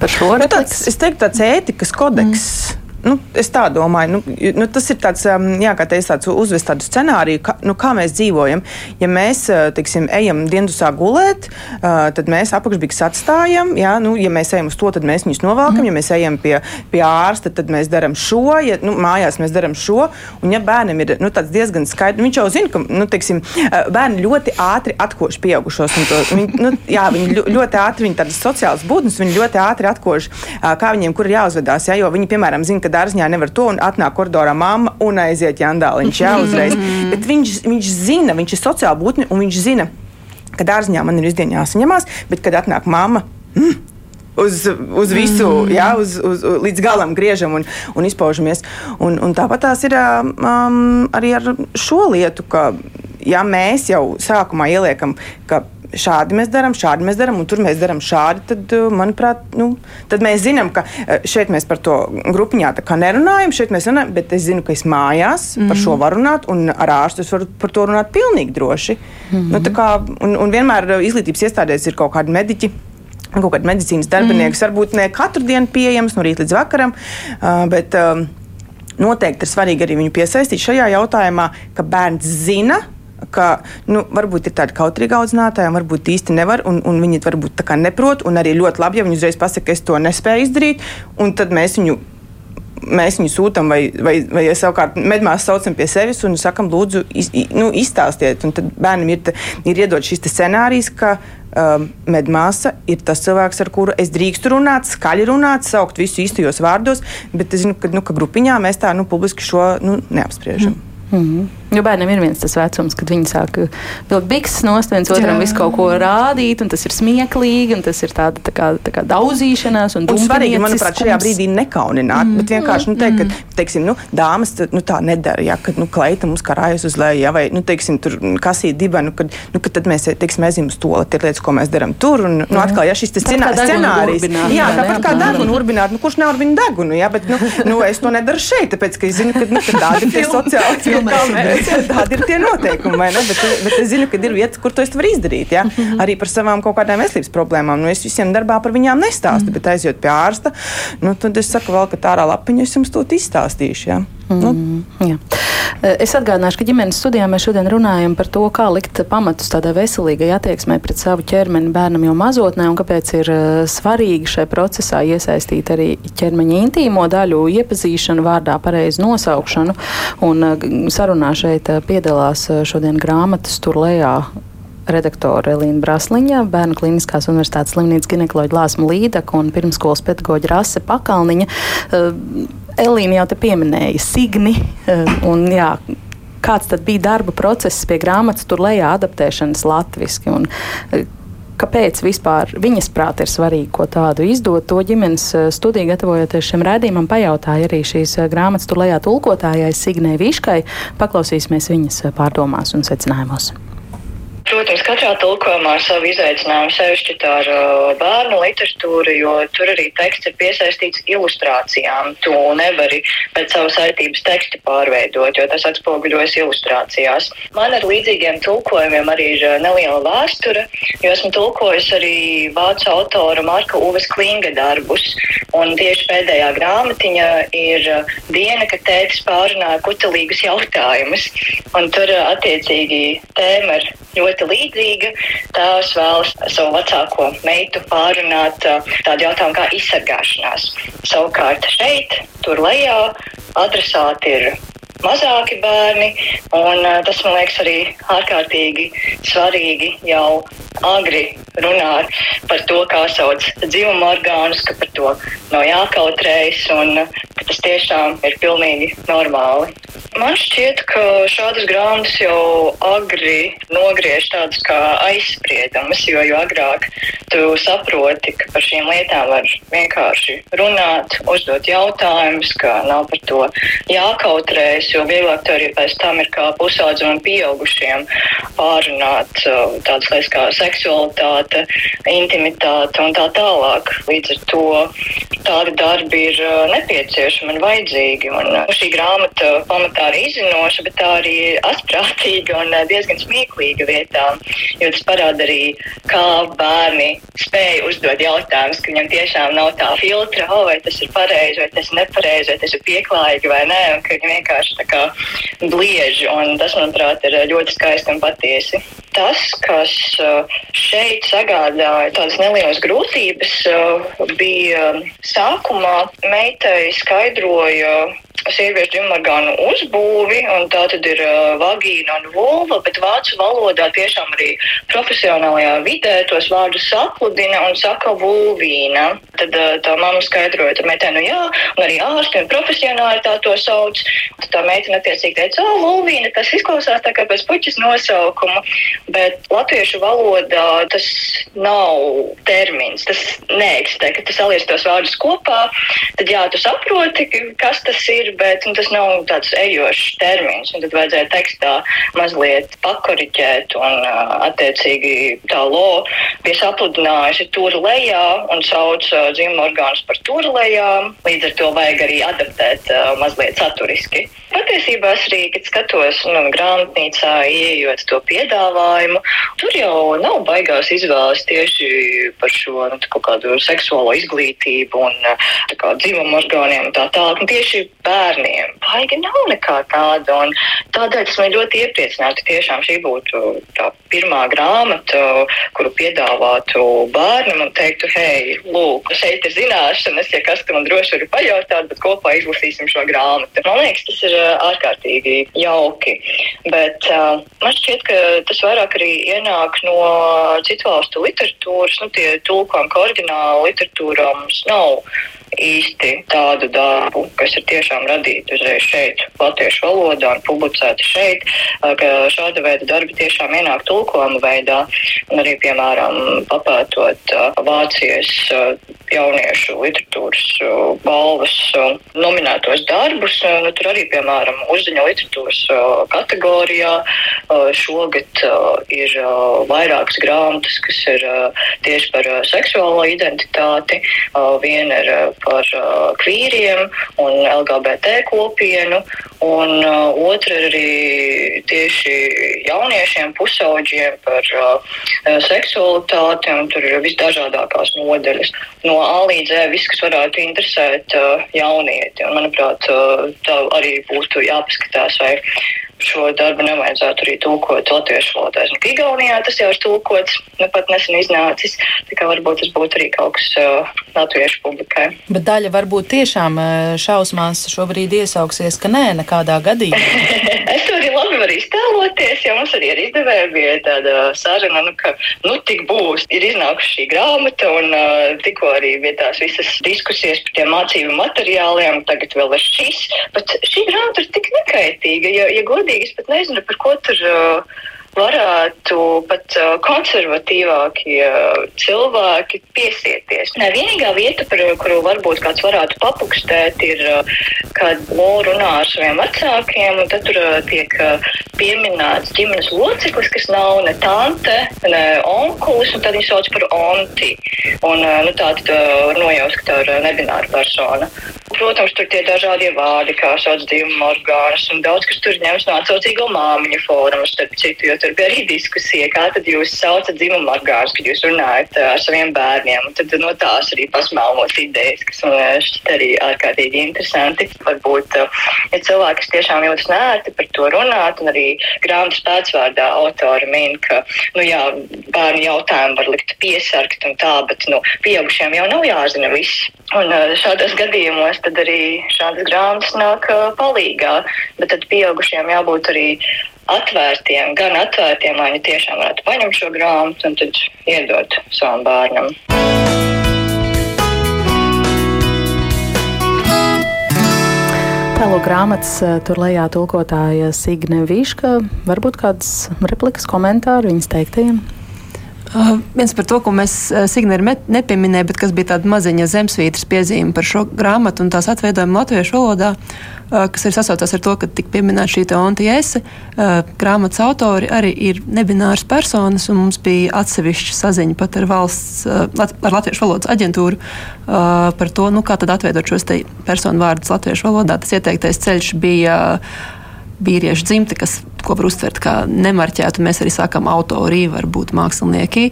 Par šo nu, tāds, es teiktu, tāds ētikas kodeks. Mm Nu, es tā domāju, nu, nu, tas ir tāds, um, jā, kā teicu, tāds uzvest tādu scenāriju, kā, nu, kā mēs dzīvojam. Ja mēs, uh, teiksim, ejam diendusā gulēt, uh, tad mēs apakšbiks atstājam, jā, nu, ja mēs ejam uz to, tad mēs viņus novelkam, mm. ja mēs ejam pie, pie ārsta, tad mēs darām šo, ja nu, mājās mēs darām šo, un ja bērnam ir nu, diezgan skaidrs, viņš jau zina, ka, nu, teiksim, uh, bērni ļoti ātri atkož pieaugušos, un to, viņi, nu, jā, viņi ļoti ātri, viņi tādas sociālas būtnes, viņi ļoti ātri atkož, kā viņiem, kur ir jāuzvedās, jā, jo viņi, piemēram, zina, ka dārziņā nevar to, un atnāk koridorā mamma un aiziet jandāliņš, jā, uzreiz. Mm. Bet viņš, viņš zina, viņš ir sociāla būtne, un viņš zina, ka dārziņā man ir izdienā jāsaņemās, bet kad atnāk mamma. Mm, uz, uz visu, mm. jā, uz, uz, līdz galam griežam un, un izpaužamies. Un, un tāpat tās ir um, arī ar šo lietu, ka ja mēs jau sākumā ieliekam, ka šādi mēs darām, šādi mēs darām, un tur mēs darām šādi, tad, uh, manuprāt, nu, tad mēs zinām, ka uh, šeit mēs par to grupiņā nerunājam, šeit mēs runājam, bet es zinu, ka es mājās mm -hmm. par šo varu runāt, un ar ārstu es varu par to runāt pilnīgi droši. Mm -hmm. nu, kā, un, un vienmēr uh, izglītības iestādēs ir kaut kādi mediķi kaut kāda medicīnas darbinieks, mm. varbūt ne katru dienu pieejams no rīta līdz vakaram, bet noteikti ir svarīgi arī viņu piesaistīt šajā jautājumā, ka bērns zina, ka nu, varbūt ir tādi kautrīgi audzinātāji, varbūt īsti nevar, un, un viņi varbūt tā kā neprot, un arī ļoti labi, ja viņi uzreiz pasaka, ka es to nespēju izdarīt, un tad mēs viņu. Mēs viņu sūtām, vai, vai, vai ja savukārt medmāsu saucam pie sevis un sakam, lūdzu, iz, nu, izstāstiet. Un tad bērnam ir, ir iedod šis scenārijs, ka um, medmāsa ir tas cilvēks, ar kuru es drīkstu runāt, skaļi runāt, saukt visu īstajos vārdos, bet es zinu, ka, nu, ka grupiņā mēs tā nu, publiski šo nu, neapspriežam. Mm -hmm. Jo bērnam ir viens tas vecums, kad viņi sāk vilkt bikses nost, viens otram visu kaut ko rādīt, un tas ir smieklīgi, un tas ir tāda tā kā, tā kā daudzīšanās. Un, un svarīgi, manuprāt, šajā brīdī nekaunināt, mm. bet vienkārši nu, teikt, ka, mhm. teiksim, nu, dāmas nu, tā nedara, ja, kad nu, kleita mums karājas uz leju, ja, vai, nu, teiksim, tur kasīt dibenu, kad, nu, kad tad mēs, teiksim, aizim uz to, tie lietas, ko mēs darām tur, un, nu, atkal, ja šis scenārijs, jā, tāpat kā degunu urbināt, nu, kurš neurbina degunu, ja, bet, nu, nu, es to nedaru šeit, tāpēc, ka es zinu, ka, nu, ka tādi ir tie sociāli filmēs. Tādi ir tie noteikumi? Bet, bet es zinu, ka ir vietas, kur to es varu izdarīt. Ja? -hmm. Arī par savām kaut kādām veselības problēmām. Nu, es visiem darbā par viņām nestāstu, -hmm. bet aizjot pie ārsta, nu, tad es saku, vēl, ka tā ārā lapiņa es jums to izstāstīšu. Ja? Mm, nu. Es atgādināšu, ka ģimenes studijā mēs šodien runājam par to, kā likt pamatus tādai veselīgai attieksmei pret savu ķermeni bērnam jau mazotnē un kāpēc ir svarīgi šai procesā iesaistīt arī ķermeņa intīmo daļu, iepazīšanu, vārdā pareizu nosaukšanu. Un sarunā šeit piedalās šodien grāmatas tur lejā redaktore Elīna Brasliņa, Bērnu klīniskās universitātes slimnīcas ginekoloģa Lāsma Līdaka un pirmskolas pedagoģa Rase Pakalniņa. Elīna jau te pieminēja Signi un jā, kāds tad bija darba process pie grāmatas tur lejā adaptēšanas latviski. Un, Kāpēc vispār viņas prāt ir svarīgi ko tādu izdot? To ģimenes studiju gatavojoties šim rādījumam, pajautāja arī šīs grāmatas tur lejā tulkotājai Signai Viškai. Paklausīsimies viņas pārdomās un secinājumos. Protams, katrā tulkojumā ir savi izaicinājumi, sevišķi ar uh, bērnu literatūru, jo tur arī teksts ir piesaistīts ilustrācijām. Tu nevari pēc savas saitības tekstu pārveidot, jo tas atspoguļojas ilustrācijās. Man ar līdzīgiem tulkojumiem arī ir uh, neliela vēsture, jo esmu tulkojis arī vācu autora Marka Uves Klinga darbus. Un tieši pēdējā grāmatiņa ir uh, diena, kad tētis pārunāja kutelīgus jautājumus. Un tur attiecīgi tēma ir ļoti līdzīga. Tēvs vēlas savu vecāko meitu pārunāt tādu jautājumu kā izsargāšanās. Savukārt šeit, tur lejā, adresāti ir mazāki bērni, un tas man liekas arī ārkārtīgi svarīgi jau agri runāt par to, kā sauc dzimuma orgānus, ka par to nav jākautrējas un ka tas tiešām ir pilnīgi normāli. Man šķiet, ka šādas grāmatas jau agri nogriež tādas kā aizspriedumus, jo, jo agrāk tu saproti, ka par šīm lietām var vienkārši runāt, uzdot jautājumus, ka nav par to jākautrējas, jo vieglāk to arī pēc tam ir kā pusaudzim un pieaugušiem pārunāt uh, tādas lietas kā seksualitāte, intimitāte un tā tālāk. Līdz ar to tādi darbi ir uh, nepieciešami un vajadzīgi. Un uh, šī grāmata pamatā arī izzinoša, bet tā arī asprātīga un diezgan smieklīga vietā, jo tas parāda arī, kā bērni spēja uzdot jautājumus, ka viņam tiešām nav tā filtra, oh, vai tas ir pareizi, vai tas ir nepareizi, vai tas ir pieklājīgi vai nē, un ka viņi vienkārši kā blieži, tas, manuprāt, ir ļoti skaisti un patiesi. Tas, kas šeit sagādāja tādas nelielas grūtības, bija sākumā meitai skaidroja sieviešu dzimorgānu uzbūvi, un tā tad ir uh, vagīna un vulva, bet vācu valodā tiešām arī profesionālajā vidē tos vārdus sapludina un saka vulvīna. Tad uh, tā mamma skaidroja, ka meitene, nu jā, un arī ārsti un profesionāli tā to sauc. Tad tā meitene attiecīgi teica, o, vulvīna, tas izklausās tā kā pēc puķis nosaukuma, bet latviešu valodā tas nav termins, tas neeksistē, ka tu saliec tos vārdus kopā, tad jā, tu saproti, kas tas ir ir, bet nu, tas nav tāds ejošs termins. Tad vajadzēja tekstā mazliet pakoriģēt, un attiecīgi tā lo bija sapludinājusi tur lejā un sauc dzimuma orgānus par tur lejā. Līdz ar to vajag arī adaptēt mazliet saturiski. Patiesībā es arī, kad skatos nu, grāmatnīcā, ieejot to piedāvājumu, tur jau nav baigās izvēles tieši par šo nu, kādu seksuālo izglītību un dzimumu orgāniem un tā tālāk. Tieši bērniem baigi nav nekā tāda. Tādēļ esmu ļoti iepriecināta. Tiešām šī būtu tā pirmā grāmata, kuru piedāvātu bērnam un teiktu, hei, lūk, šeit ir zināšanas, ja kas tam droši var pajautāt, bet kopā izlasīsim šo grāmatu. Man liekas, tas ir ārkārtīgi jauki. Bet uh, man šķiet, ka tas vairāk arī ienāk no citu valstu literatūras. Nu, tie tulkojumi, ka oriģināla literatūrā mums nav īsti tādu darbu, kas ir tiešām radīti uzreiz šeit, latviešu valodā un publicēti šeit, ka šāda veida darbi tiešām ienāk tulkojuma veidā. Un arī, piemēram, papētot Vācijas jauniešu literatūras balvas nominētos darbus, nu, tur arī, piemēram, uzziņa literatūras kategorijā šogad ir vairākas grāmatas, kas ir tieši par seksuālo identitāti. Viena ir par uh, kvīriem un LGBT kopienu, un uh, otra ir arī tieši jauniešiem, pusauģiem par uh, seksualitāti, un tur ir visdažādākās nodeļas. No A līdz E viss, kas varētu interesēt uh, jaunieti. Un, manuprāt, uh, tā arī būtu jāpaskatās, vai šo darbu nevajadzētu arī tulkot latviešu valodā. Nu, Igaunijā tas jau ir tulkots, nu pat nesen iznācis, tā kā varbūt tas būtu arī kaut kas uh, latviešu publikai. Bet daļa varbūt tiešām šausmās šobrīd iesauksies, ka nē, nekādā gadījumā. es to arī labi varu iztēloties, jo mums arī ar izdevēju bija tāda saruna, nu, ka nu, tik būs. Ir iznākusi šī grāmata un uh, tikko arī bija tās visas diskusijas par tiem mācību materiāliem, tagad vēl ir šis. Bet šī grāmata ir tik nekaitīga, ja, ja godīgi es pat nezinu, par ko tur. Uh, varētu pat uh, konservatīvākie uh, cilvēki piesieties. Nē, vienīgā vieta, par kuru varbūt kāds varētu papukstēt, ir, kad Lūra runā ar saviem vecākiem, un tad tur tiek pieminēts ģimenes loceklis, kas nav ne tante, ne onkulis, un tad viņi sauc par onti. Un, nu, tā tad var nojaust, ka tā ir nebināra persona. Protams, tur tie dažādie vārdi, kā sauc dzimuma orgānus, un daudz kas tur ņems no atsaucīgo māmiņu fórumu, starp citu, jo tur bija arī diskusija, kā tad jūs saucat dzimumu orgānus, kad jūs runājat uh, ar saviem bērniem. Un tad no tās arī pasmēlot idejas, kas man uh, šķiet arī ārkārtīgi interesanti. Varbūt, ja cilvēki tiešām jūtas nērti par to runāt, un arī grāmatas pēcvārdā autori min, ka, nu jā, bērnu jautājumu var likt piesargt un tā, bet, nu, pieaugušiem jau nav jāzina viss. Un šādos gadījumos tad arī šādas grāmatas nāk palīgā, bet tad pieaugušiem jābūt arī atvērtiem, gan atvērtiem, lai viņi tiešām varētu paņemt šo grāmatu un tad iedot savam bērnam. Tēlo grāmatas tur lejā tulkotāja Signe Vīška. Varbūt kāds replikas komentāri viņas teiktajiem? Uh, viens par to, ko mēs uh, Signēri nepieminējām, bet kas bija tāda maziņa zemesvītras piezīme par šo grāmatu un tās atveidojumu latviešu valodā, uh, kas ir sasaucās ar to, ka tika pieminēta šī ontiese. Uh, grāmatas autori arī ir nebināras personas, un mums bija atsevišķa saziņa pat ar valsts, ar latviešu valodas aģentūru par to, nu, kā tad atveidot šos personu vārdus latviešu valodā. Tas ieteiktais ceļš bija. Vīriešu dzimte, kas, ko var uztvert kā nemarķētu. Mēs arī sākam autori, varbūt mākslinieki,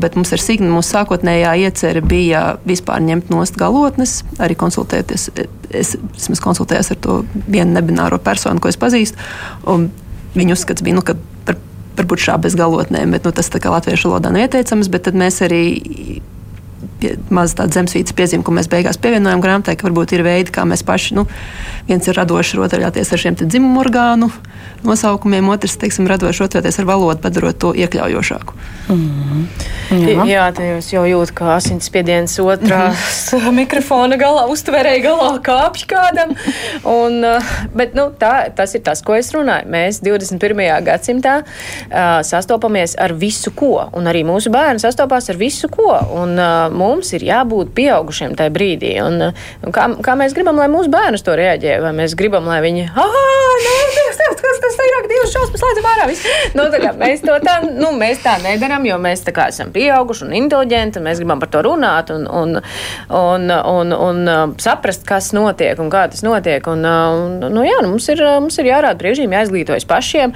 bet mums ir signa, mūsu sākotnējā iecerē bija vispār ņemt nost galotnes, arī konsultēties. Es esmu konsultējies ar to vienu nebināro personu, ko es pazīstu. Viņa uzskats bija, nu, ka par, varbūt šā bez galotnēm, bet nu, tas tā kā latviešu valodā nav ieteicams, bet tad mēs arī maz tāda zemesvītas piezīme, ko mēs beigās pievienojam grāmatai, ka varbūt ir veidi, kā mēs paši, nu, viens ir radošs rotaļāties ar šiem dzimumu orgānu nosaukumiem, otrs, teiksim, radošs rotaļāties ar valodu, padarot to iekļaujošāku. Mm -hmm. Jā, jā tā jūs jau jūtat, ka asinsspiediens otrā mm -hmm. mikrofona galā, uztverēja galā kāpj kādam. Un, uh, bet, nu, tā, tas ir tas, ko es runāju. Mēs 21. gadsimtā uh, sastopamies ar visu ko, un arī mūsu bērni sastopās ar visu ko. Un, uh, mums ir jābūt pieaugušiem tajā brīdī. Un, kā, kā mēs gribam, lai mūsu bērni to reaģē? Vai mēs gribam, lai viņi, nē, tas, tas, tas, ir divas šausmas, slēdzam ārā. Nu, kā, mēs to tā, nu, mēs tā nedaram, jo mēs kā esam pieauguši un inteliģenti, un mēs gribam par to runāt un, un, un, un, un, un saprast, kas notiek un kā tas notiek. Un, un, nu, jā, nu, mums, ir, mums ir jārāda brīvība, jāizglītojas pašiem.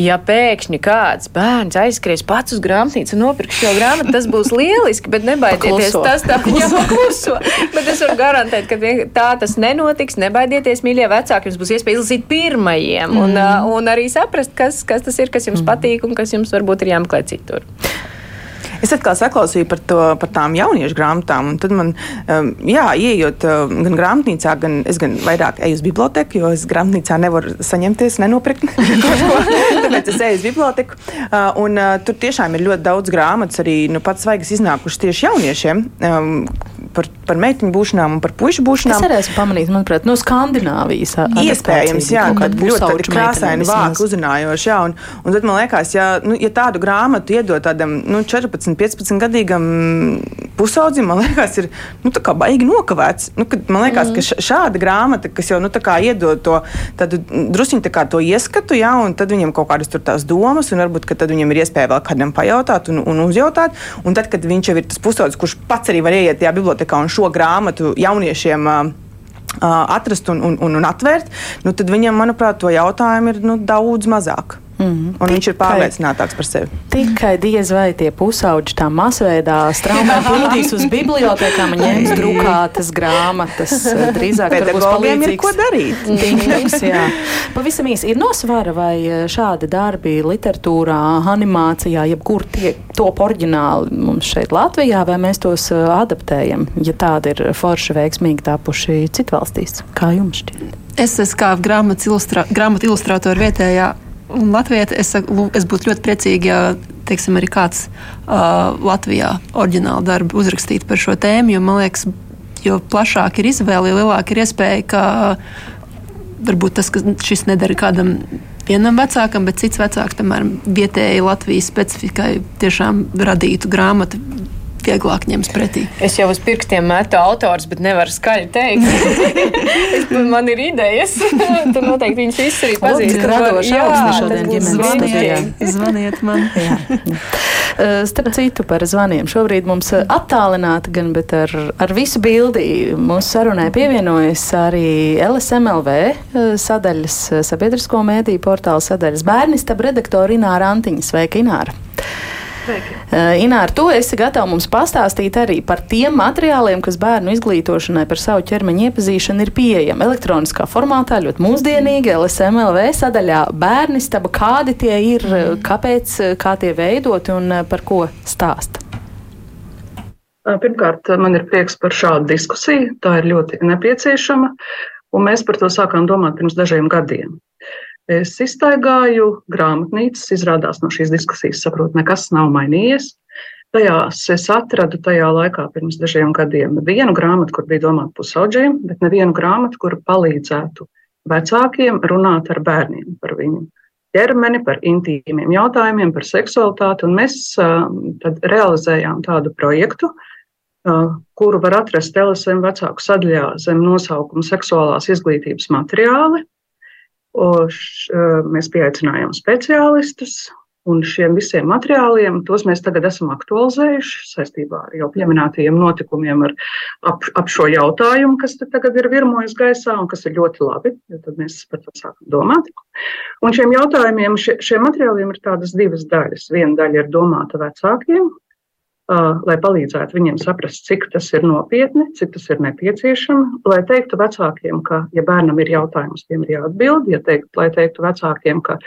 Ja pēkšņi kāds bērns aizskries pats uz grāmatnīcu un nopirks šo grāmatu, tas būs lieliski, bet nebaidieties kluso. tas tā, jā, kluso. Bet es varu garantēt, ka tā tas nenotiks. Nebaidieties, mīļie vecāki, jums būs iespēja izlasīt pirmajiem un, mm. un arī saprast, kas, kas tas ir, kas jums mm. patīk un kas jums varbūt ir jāmeklē citur. Es atkal saklausīju par, to, par tām jauniešu grāmatām, tad man, um, jā, ieejot um, gan grāmatnīcā, gan es gan vairāk eju uz biblioteku, jo es grāmatnīcā nevaru saņemties, nenopirkt kaut ko. Tāpēc es eju uz biblioteku. Uh, un uh, tur tiešām ir ļoti daudz grāmatas, arī nu, pats svaigas iznākušas tieši jauniešiem. Um, par, par meitiņu būšanām un par pušu būšanām. Es arī esmu pamanījis, manuprāt, no Skandināvijas. Iespējams, jā, kad ļoti tādi krāsaini vāki uzrunājoši, jā, un, un tad man liekas, ja, nu, ja tādu grāmatu iedod tādam, nu, 14 14, 15 gadīgam pusaudzim, man liekas, ir nu, baigi nokavēts. Nu, kad, man liekas, mm. ka šāda grāmata, kas jau nu, iedod to druskuļi to ieskatu, ja, un tad viņam kaut kādas tās domas, un varbūt viņam ir iespēja vēl kādam pajautāt un, un uzjautāt. Un tad, kad viņš jau ir tas pusaudzis, kurš pats arī var ieiet tajā bibliotekā un šo grāmatu jauniešiem atrast un, un, un, un atvērt, nu, tad viņam, manuprāt, to jautājumu ir nu, daudz mazāk. Mm, un viņš ir pārliecinātāks par sevi. Tikai diez vai tie pusauģi tā masveidā straumē plūdīs uz bibliotekām un ņems drukātas grāmatas. Drīzāk palīdzīgs. ir ko darīt. Tīņaks, jā. Pavisam īsi ir nosvara vai šādi darbi literatūrā, animācijā, jebkur tiek top oriģināli mums šeit Latvijā, vai mēs tos adaptējam, ja tādi ir forši veiksmīgi tapuši citvalstīs? Kā jums šķiet? Es esmu kā grāmatas ilustrā, ilustrātora vietējā un Latvijā es, es būtu ļoti priecīga, ja teiksim, arī kāds uh, Latvijā oriģinālu darbu uzrakstītu par šo tēmu, jo man liekas, jo plašāk ir izvēle, jo lielāka ir iespēja, ka varbūt tas, ka šis nedara kādam vienam vecākam, bet cits vecāks, piemēram, vietēji Latvijas specifikai, tiešām radītu grāmatu vieglāk ņems pretī. Es jau uz pirkstiem metu autors, bet nevaru skaļi teikt. es, man ir idejas. Tur noteikti viņas visas arī pazīst. Radoši augstni šodien ģimenes studijā. Zvaniet man. Starp citu par zvaniem. Šobrīd mums attālināti gan, bet ar, ar visu bildi mūsu sarunai pievienojas arī LSMLV sadaļas, sabiedrisko mēdīju portāla sadaļas bērnistab redaktora Ināra Antiņa. Sveika, Ināra! Uh, Ināra, tu esi gatava mums pastāstīt arī par tiem materiāliem, kas bērnu izglītošanai par savu ķermeņa iepazīšanu ir pieejami elektroniskā formātā, ļoti mūsdienīgi, LSMLV sadaļā bērnistaba, kādi tie ir, kāpēc, kā tie veidoti un par ko stāsta. Pirmkārt, man ir prieks par šādu diskusiju. Tā ir ļoti nepieciešama, un mēs par to sākām domāt pirms dažiem gadiem. Es iztaigāju grāmatnīcas, izrādās no šīs diskusijas, saprotu, nekas nav mainījies. Tajās es atradu tajā laikā, pirms dažiem gadiem, vienu grāmatu, kur bija domāta pusauģiem, bet nevienu grāmatu, kur palīdzētu vecākiem runāt ar bērniem par viņu ķermeni, par intīmiem jautājumiem, par seksualitāti. Un mēs tad realizējām tādu projektu, kuru var atrast LSM vecāku sadaļā zem nosaukuma seksuālās izglītības materiāli. Š, mēs pieaicinājām speciālistus, un šiem visiem materiāliem tos mēs tagad esam aktualizējuši saistībā ar jau pieminētajiem notikumiem ar, ap, ap šo jautājumu, kas tagad ir virmojis gaisā un kas ir ļoti labi, jo tad mēs par to sākam domāt. Un šiem jautājumiem, šie, šiem materiāliem ir tādas divas daļas. Viena daļa ir domāta vecākiem, lai palīdzētu viņiem saprast, cik tas ir nopietni, cik tas ir nepieciešams, lai teiktu vecākiem, ka, ja bērnam ir jautājums, tiem ir jāatbild, ja teikt, lai teiktu vecākiem, ka,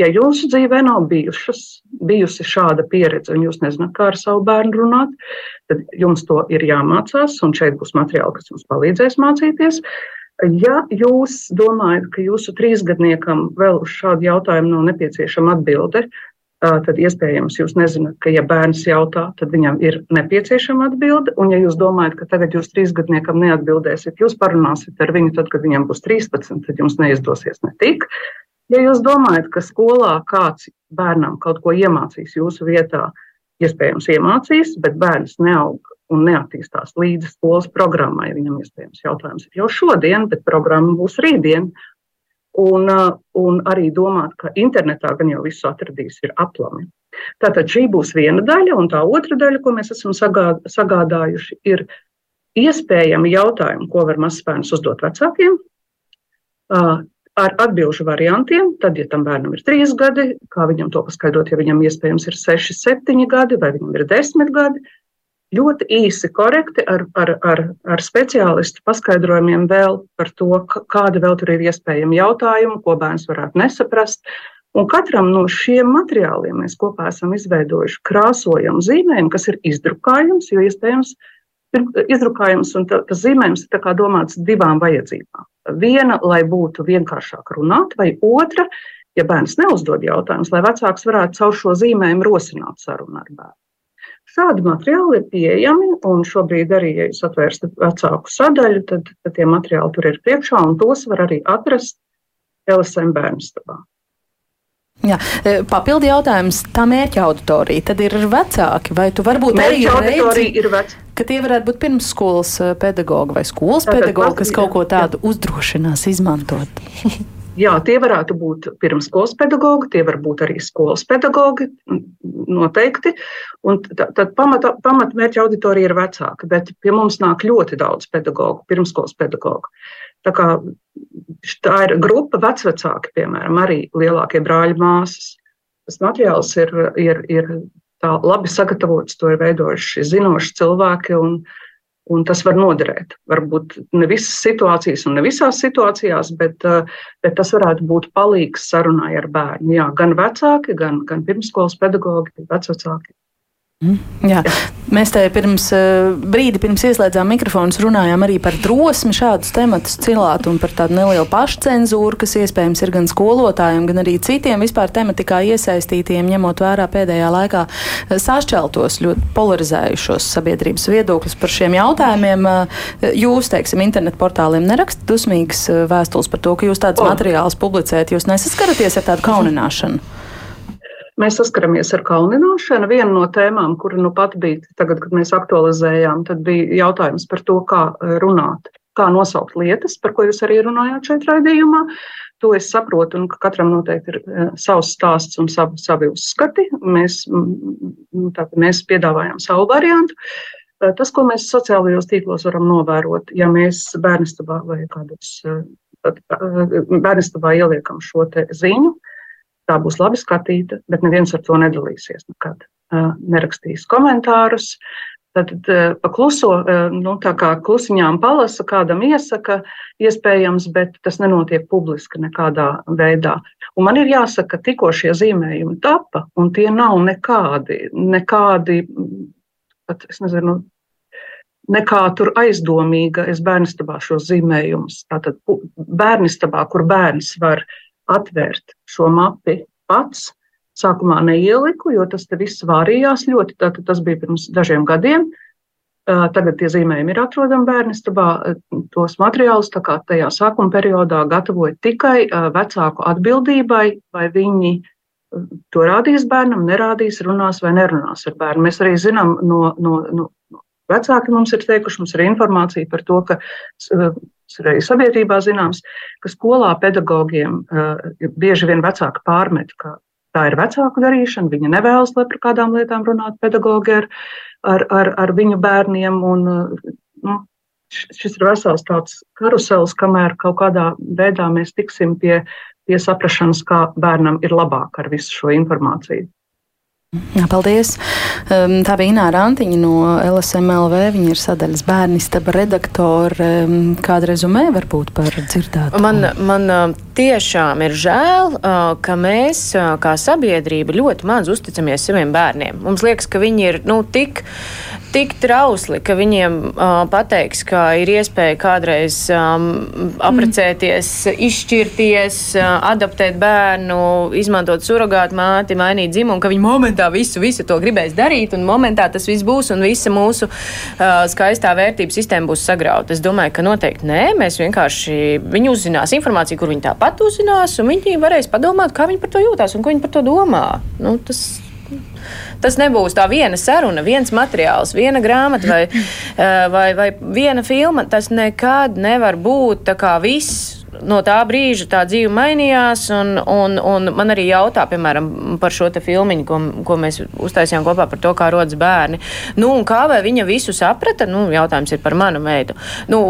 ja jūsu dzīvē nav bijušas, bijusi šāda pieredze un jūs nezināt, kā ar savu bērnu runāt, tad jums to ir jāmācās, un šeit būs materiāli, kas jums palīdzēs mācīties. Ja jūs domājat, ka jūsu trīsgadniekam vēl uz šādu jautājumu nav nepieciešama atbilde, tad iespējams jūs nezināt, ka, ja bērns jautā, tad viņam ir nepieciešama atbilde. Un, ja jūs domājat, ka tagad jūs trīsgadniekam neatbildēsiet, jūs parunāsiet ar viņu tad, kad viņam būs 13, tad jums neizdosies ne tik. Ja jūs domājat, ka skolā kāds bērnam kaut ko iemācīs jūsu vietā, iespējams iemācīs, bet bērns neaug un neattīstās līdzi skolas programmai, viņam iespējams jautājums ir jau šodien, bet programma būs rītdien. Un, uh, un arī domāt, ka internetā gan jau visu atradīs, ir aplami. Tātad šī būs viena daļa, un tā otra daļa, ko mēs esam sagādājuši, ir iespējami jautājumi, ko var mazs bērns uzdot vecākiem, uh, ar atbildžu variantiem. Tad, ja tam bērnam ir trīs gadi, kā viņam to paskaidrot, ja viņam iespējams ir seši, septiņi gadi vai viņam ir desmit gadi, ļoti īsi, korekti ar, ar, ar, ar speciālistu paskaidrojumiem vēl par to, kāda vēl tur ir iespējama jautājuma, ko bērns varētu nesaprast. Un katram no šiem materiāliem mēs kopā esam izveidojuši krāsojumu zīmējumu, kas ir izdrukājums, jo iespējams izdrukājums un tas zīmējums ir domāts divām vajadzībām. Viena, lai būtu vienkāršāk runāt, vai otra, ja bērns neuzdod jautājumus, lai vecāks varētu caur šo zīmējumu rosināt sarunu ar bērnu. Šādi materiāli ir pieejami, un šobrīd arī, ja jūs atvērsiet vecāku sadaļu, tad, tad tie materiāli tur ir priekšā, un tos var arī atrast LSM bērnstabā. Jā, e, papildi jautājums, tā mērķa auditorija tad ir vecāki, vai tu varbūt mērķa arī redzi, ir vec... ka tie varētu būt pirmsskolas e, pedagogi vai skolas pedagogi, kas kaut ko tādu jā. uzdrošinās izmantot? Jā, tie varētu būt pirmskolas pedagogi, tie var būt arī skolas pedagogi, noteikti. Un tad pamata, pamatmērķa auditorija ir vecāka, bet pie mums nāk ļoti daudz pedagogu, pirmskolas pedagogu. Tā, kā, tā ir grupa vecvecāki, piemēram, arī lielākie brāļi māsas. Tas materiāls ir, ir, ir labi sagatavots, to ir veidojuši zinoši cilvēki. Un, uh, Un tas var noderēt. Varbūt ne visas situācijas un ne visās situācijās, bet, eh, bet tas varētu būt palīgs sarunai ar bērnu. Jā, gan vecāki, gan, gan pirmskolas pedagogi, vecāki. Mm, jā. Mēs te pirms eh, brīdi, pirms ieslēdzām mikrofonus, runājām arī par drosmi šādus tematus cilāt un par tādu nelielu pašcensūru, kas iespējams ir gan skolotājiem, gan arī citiem vispār tematikā iesaistītiem, ņemot vērā pēdējā laikā eh, sašķeltos, ļoti polarizējušos sabiedrības viedokļus par šiem jautājumiem. Eh, jūs, teiksim, internetu portāliem nerakstat dusmīgas vēstules par to, ka jūs tādus materiālus publicējat, jūs nesaskaraties ar tādu kaunināšanu. Mēs saskaramies ar kaunināšanu. Viena no tēmām, kura nu pat bija tagad, kad mēs aktualizējām, tad bija jautājums par to, kā eh, runāt, kā nosaukt lietas, par ko jūs arī runājāt šeit raidījumā. To es saprotu, un ka katram noteikti ir uh, savs stāsts un savi, savi uzskati. Mēs, nu, tātad mēs piedāvājam savu variantu. Uh, tas, ko mēs sociālajos tīklos varam novērot, ja mēs bērnistabā vai kādos bērnistabā ieliekam šo ziņu, tā būs labi skatīta, bet neviens ar to nedalīsies nekad. Nerakstīs komentārus. Tad pakluso, nu, tā kā klusiņām palasa, kādam iesaka, iespējams, bet tas nenotiek publiski nekādā veidā. Un man ir jāsaka, tikko šie zīmējumi tapa, un tie nav nekādi, nekādi, pat es nezinu, nekā tur aizdomīga. Es bērnistabā šos zīmējumus, tātad bērnistabā, kur bērns var uh, atvērt šo mapi pats. Sākumā neieliku, jo tas viss vārījās ļoti. Tātad tas bija pirms dažiem gadiem. Tagad tie zīmējumi ir atrodami bērnistabā. Tos materiālus tajā sākuma periodā gatavoja tikai vecāku atbildībai, vai viņi to rādīs bērnam, nerādīs, runās vai nerunās ar bērnu. Mēs arī zinām no, no, no Vecāki mums ir teikuši, mums ir informācija par to, ka arī sabiedrībā zināms, ka skolā pedagogiem uh, bieži vien vecāki pārmet, ka tā ir vecāku darīšana, viņi nevēlas, lai par kādām lietām runātu pedagogi ar, ar, ar, ar viņu bērniem. Un, uh, nu, šis ir vesels tāds karusels, kamēr kaut kādā veidā mēs tiksim pie, pie saprašanas, kā bērnam ir labāk ar visu šo informāciju. Paldies. Tā bija Ināra Antiņa no LSMLV. Viņa ir sadaļas bērnistaba redaktore. Kāda rezumē varbūt par dzirdēto? Man, man tiešām ir žēl, ka mēs kā sabiedrība ļoti maz uzticamies saviem bērniem. Mums liekas, ka viņi ir nu, tik tik trausli, ka viņiem pateiks, ka ir iespēja kādreiz um, apprecēties, mm. izšķirties, adaptēt bērnu, izmantot surrogātu māti, mainīt dzimumu, ka viņi momentā visu, visu to gribēs darīt, un momentā tas viss būs, un visa mūsu uh, skaistā vērtības sistēma būs sagrauta. Es domāju, ka noteikti nē, mēs vienkārši viņi uzzinās informāciju, kur viņi tāpat uzzinās, un viņi varēs padomāt, kā viņi par to jūtās un ko viņi par to domā. Nu, tas, Tas nebūs tā viena saruna, viens materiāls, viena grāmata vai, eh, vai, vai viena filma. Tas nekad nevar būt tā kā viss no tā brīža tā dzīve mainījās. Un, un, un man arī jautā, piemēram, par šo filmu, ko, ko mēs uztaisījām kopā par to, kā rodas bērni. Nu, kā vai viņa visu saprata? Nu, jautājums ir par manu meitu. Nu,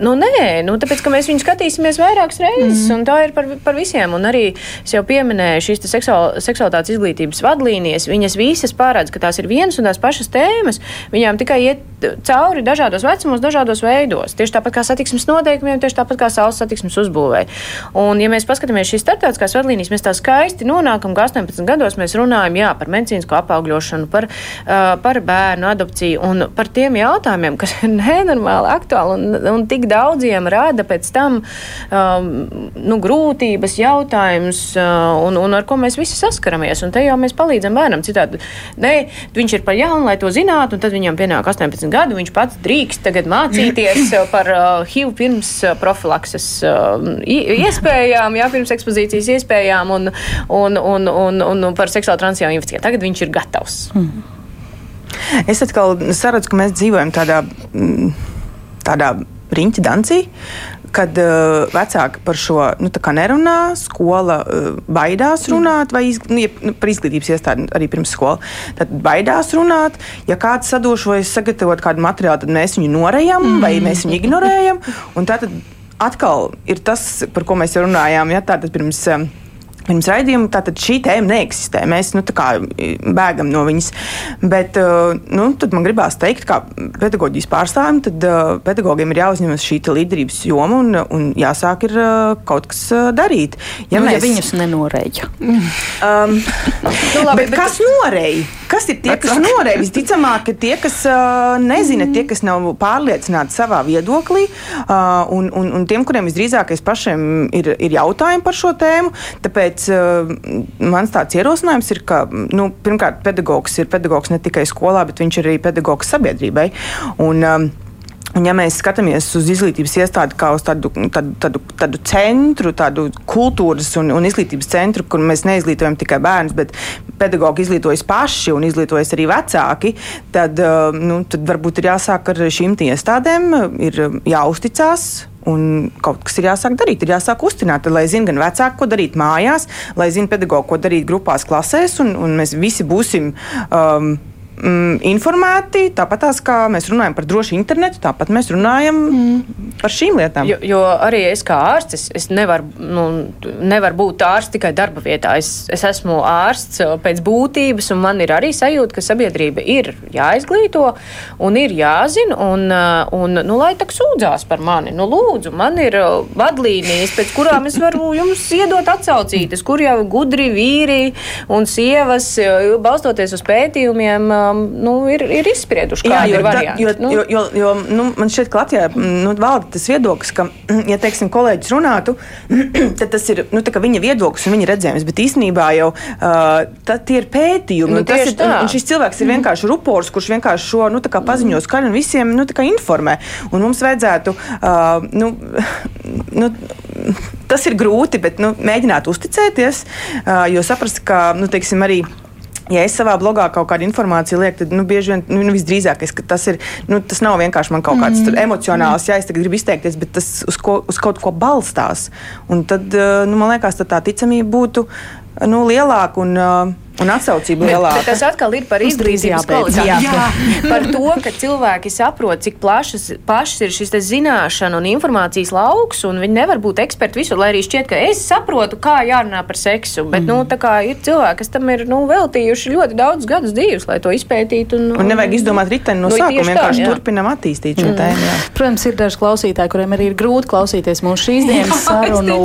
nu, nē, nu, tāpēc, ka mēs viņu skatīsimies vairākas reizes, mm. un tā ir par, par visiem. Un arī es jau pieminēju šīs seksuāl, seksualitātes izglītības vadlīnijas. Viņas visas pārādz, ka tās ir vienas un tās pašas tēmas. Viņām tikai iet cauri dažādos vecumos, dažādos veidos. Tieši tāpat kā satiksmes noteikumiem, tieši tāpat kā saules satiksmes uzbūvē. Un, ja mēs paskatāmies šīs starptautiskās vadlīnijas, mēs tā skaisti nonākam, ka 18 gados mēs runājam jā, par medicīnisko apaugļošanu, par, uh, par bērnu adopciju un par tiem jautājumiem, kas ir nenormāli aktuāli un, un tik daudziem rada pēc tam um, nu, grūtības, jautājumus, uh, un, un ar ko mēs visi saskaramies. Un te jau mēs palīdzam bērnam. Citādi, ne, viņš ir par jaunu, lai to zinātu, un tad viņam pienāk 18 gadu. Viņš pats drīkst tagad mācīties par uh, HIV pirms uh, profilakses uh, iespējām, jā, pirms ekspozīcijas iespējām un, un, un, un, un, par seksuāli transjām infekcijām. Tagad viņš ir gatavs. Mm. Es atkal saredzu, ka mēs dzīvojam tādā, mm, tādā riņķa dancī, kad uh, vecāki par šo nu, nerunā, skola uh, baidās mm. runāt, vai iz, nu, ja, nu, par izglītības iestādi arī pirms skolas. Tad baidās runāt. Ja kāds sadošojas sagatavot kādu materiālu, tad mēs viņu norējam mm. vai mēs viņu ignorējam. Un tad atkal ir tas, par ko mēs runājām, ja tātad pirms. Um, pirms raidījuma, tātad šī tēma neeksistē. Mēs nu, bēgam no viņas. Bet uh, nu, man gribās teikt, ka pedagoģijas pārstāvjiem tad uh, pedagogiem ir jāuzņemas šī līderības joma un, un jāsāk ir uh, kaut kas darīt. Ja, nu, mēs... ja viņus nenoreja. Um, nu, labi, bet, bet kas noreja? Kas ir tie, kas noreja? Visticamāk, ka tie, kas uh, nezina, tie, kas nav pārliecināti savā viedoklī, uh, un, un, un tiem, kuriem visdrīzākais pašiem ir, ir jautājumi par šo tēmu. Tāpēc Tāpēc uh, mans tāds ierosinājums ir, ka nu, pirmkārt, pedagogs ir pedagogs ne tikai skolā, bet viņš ir arī pedagogs sabiedrībai. Un, um, Un, ja mēs skatāmies uz izglītības iestādi kā uz tādu, tādu, tādu, tādu centru, tādu kultūras un, un izglītības centru, kur mēs neizglītojam tikai bērnus, bet pedagogi izglītojas paši un izglītojas arī vecāki, tad, nu, tad varbūt ir jāsāk ar šīm iestādēm, ir jāuzticās Un kaut kas ir jāsāk darīt, ir jāsāk uztināt, lai zinātu gan vecāki, ko darīt mājās, lai zinātu pedagogu, ko darīt grupās, klasēs, un, un mēs visi būsim. Um, mm, informēti. Tāpat kā mēs runājam par drošu internetu, tāpat mēs runājam mm. par šīm lietām. Jo, jo arī es kā ārsts, es nevaru nu, nevar būt ārsts tikai darba vietā. Es, es esmu ārsts pēc būtības, un man ir arī sajūta, ka sabiedrība ir jāizglīto un ir jāzina, un, un nu, lai tā sūdzās par mani. Nu, lūdzu, man ir vadlīnijas, pēc kurām es varu jums iedot atsaucītas, kur jau gudri vīri un sievas, balstoties uz pētījumiem, um, nu, ir, ir izsprieduši, kāda ir varianti. Jo, nu. jo, jo, jo nu, man šķiet, ka Latvijā nu, valda tas viedoklis, ka, ja teiksim, kolēģis runātu, tad tas ir nu, viņa viedoklis un viņa redzējums. Bet īstenībā jau uh, tie ir pētījumi. Nu, ir, un, un šis cilvēks ir vienkārši rupors, kurš vienkārši šo nu, paziņo skaļi un visiem nu, informē. Un mums vajadzētu. Uh, nu, nu, tas ir grūti, bet nu, mēģināt uzticēties, uh, jo saprast, ka nu, teiksim, arī Ja es savā blogā kaut kādu informāciju lieku, tad nu, bieži vien nu, nu, visdrīzākais tas ir. Nu, tas nav vienkārši man kaut kāds mm. emocionāls, ja es tagad gribu izteikties, bet tas uz, ko, uz kaut ko balstās. Un tad, eh, nu, man liekas, tā ticamība būtu nu, lielāka. Un, atsaucība lielāka. Tas atkal ir par izglītības kvalitāti. Par to, ka cilvēki saprot, cik plašas, plašas ir šis zināšana un informācijas lauks, un viņi nevar būt eksperti visur, lai arī šķiet, ka es saprotu, kā jārunā par seksu. Bet, mm. nu, tā kā ir cilvēki, kas tam ir nu, veltījuši ļoti daudz gadus dzīves, lai to izpētītu. Un, un, un nevajag izdomāt riteni no nu, sākuma, vienkārši tā, turpinam attīstīt šo mm. tēmu. Jā. Protams, ir daži klausītāji, kuriem arī ir grūti klausīties mūsu šīs dienas sarunu.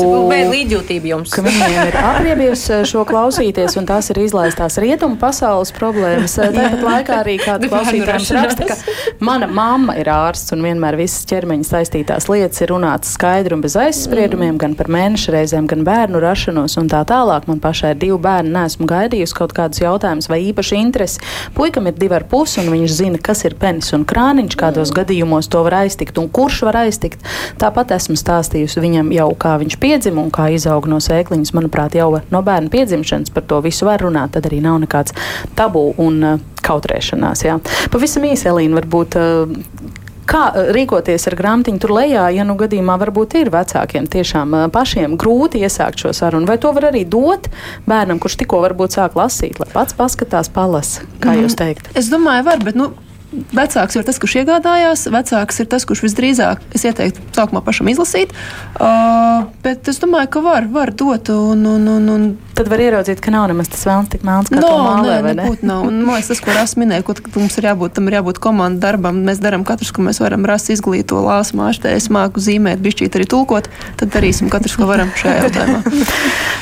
Līdzjūtība jums. Viņiem ir apriebies šo klausīties, un tās ir izlaists izlaistās rietumu pasaules problēmas. Tāpat laikā arī kāda klausītājums raksta, ka mana mamma ir ārsts un vienmēr visas ķermeņa saistītās lietas ir runātas skaidri un bez aizspriedumiem, mm. gan par mēneša reizēm, gan bērnu rašanos un tā tālāk. Man pašai ir divi bērni, neesmu gaidījusi kaut kādus jautājumus vai īpaši interesi. Puikam ir divi ar pusi un viņš zina, kas ir penis un krāniņš, kādos mm. gadījumos to var aiztikt un kurš var aiztikt. Tāpat esmu stāstījusi viņam jau, kā viņš piedzima un kā izaug no sēkliņas. Manuprāt, jau no bērna piedzimšanas par to visu var runāt tad arī nav nekāds tabū un uh, kautrēšanās. Jā. Pavisam īsi, Elīna, varbūt. Uh, kā uh, rīkoties ar grāmatiņu tur lejā, ja nu gadījumā varbūt ir vecākiem tiešām pašiem grūti iesākt šo sarunu? Vai to var arī dot bērnam, kurš tikko varbūt sāk lasīt, lai pats paskatās, palasa, kā mm, jūs teikt? Es domāju, var, bet nu, Vecāks ir tas, kurš iegādājās, vecāks ir tas, kurš visdrīzāk es ieteiktu sākumā pašam izlasīt. Uh, bet es domāju, ka var, var dot. Un, un, un, un... Tad var ieraudzīt, ka nav nemaz tas vēlams tik melns, kā no, mālē, nē, nebūtu nav. Un, man liekas, tas, ko Rās minēja, ka mums ir jābūt, tam ir jābūt komandu darbam. Mēs darām katrs, ko mēs varam rast, izglīto lāsu mākslē, es māku zīmēt, bišķīt arī tulkot. Tad darīsim katrs, ko varam šajā jautājumā.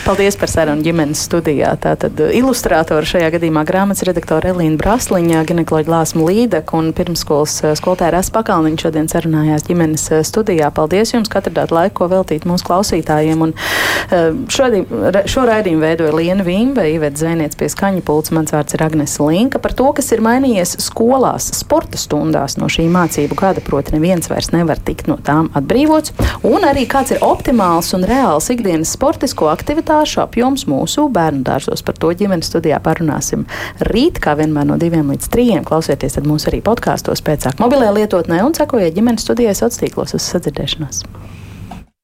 Paldies par sarunu ģimenes studijā. Tātad ilustrātori šajā gadījumā grāmatas redaktora Elīna Brasliņa, ginekoloģa Lāsma Līda. Videka un pirmskolas eh, skolotāja Rasa Pakalniņa šodien sarunājās ģimenes eh, studijā. Paldies jums, ka atradāt laiku, ko veltīt mūsu klausītājiem. Un, šodien, šo raidījumu veidoja Liena Vīmbe, Iveta Zēniec pie skaņa pults. Mans vārds ir Agnes Linka par to, kas ir mainījies skolās, sporta stundās no šī mācību gada. Proti, neviens vairs nevar tikt no tām atbrīvots. Un arī kāds ir optimāls un reāls ikdienas sportisko aktivitāšu apjoms mūsu bērnu dārzos. Par to ģimenes studijā parunāsim rīt, kā vienmēr no diviem līdz trījiem. Klausieties mūs arī podkāstos, pēc tam mobilajā lietotnē un sekojiet ģimenes studijai sociālos tīklos uz sadzirdēšanos.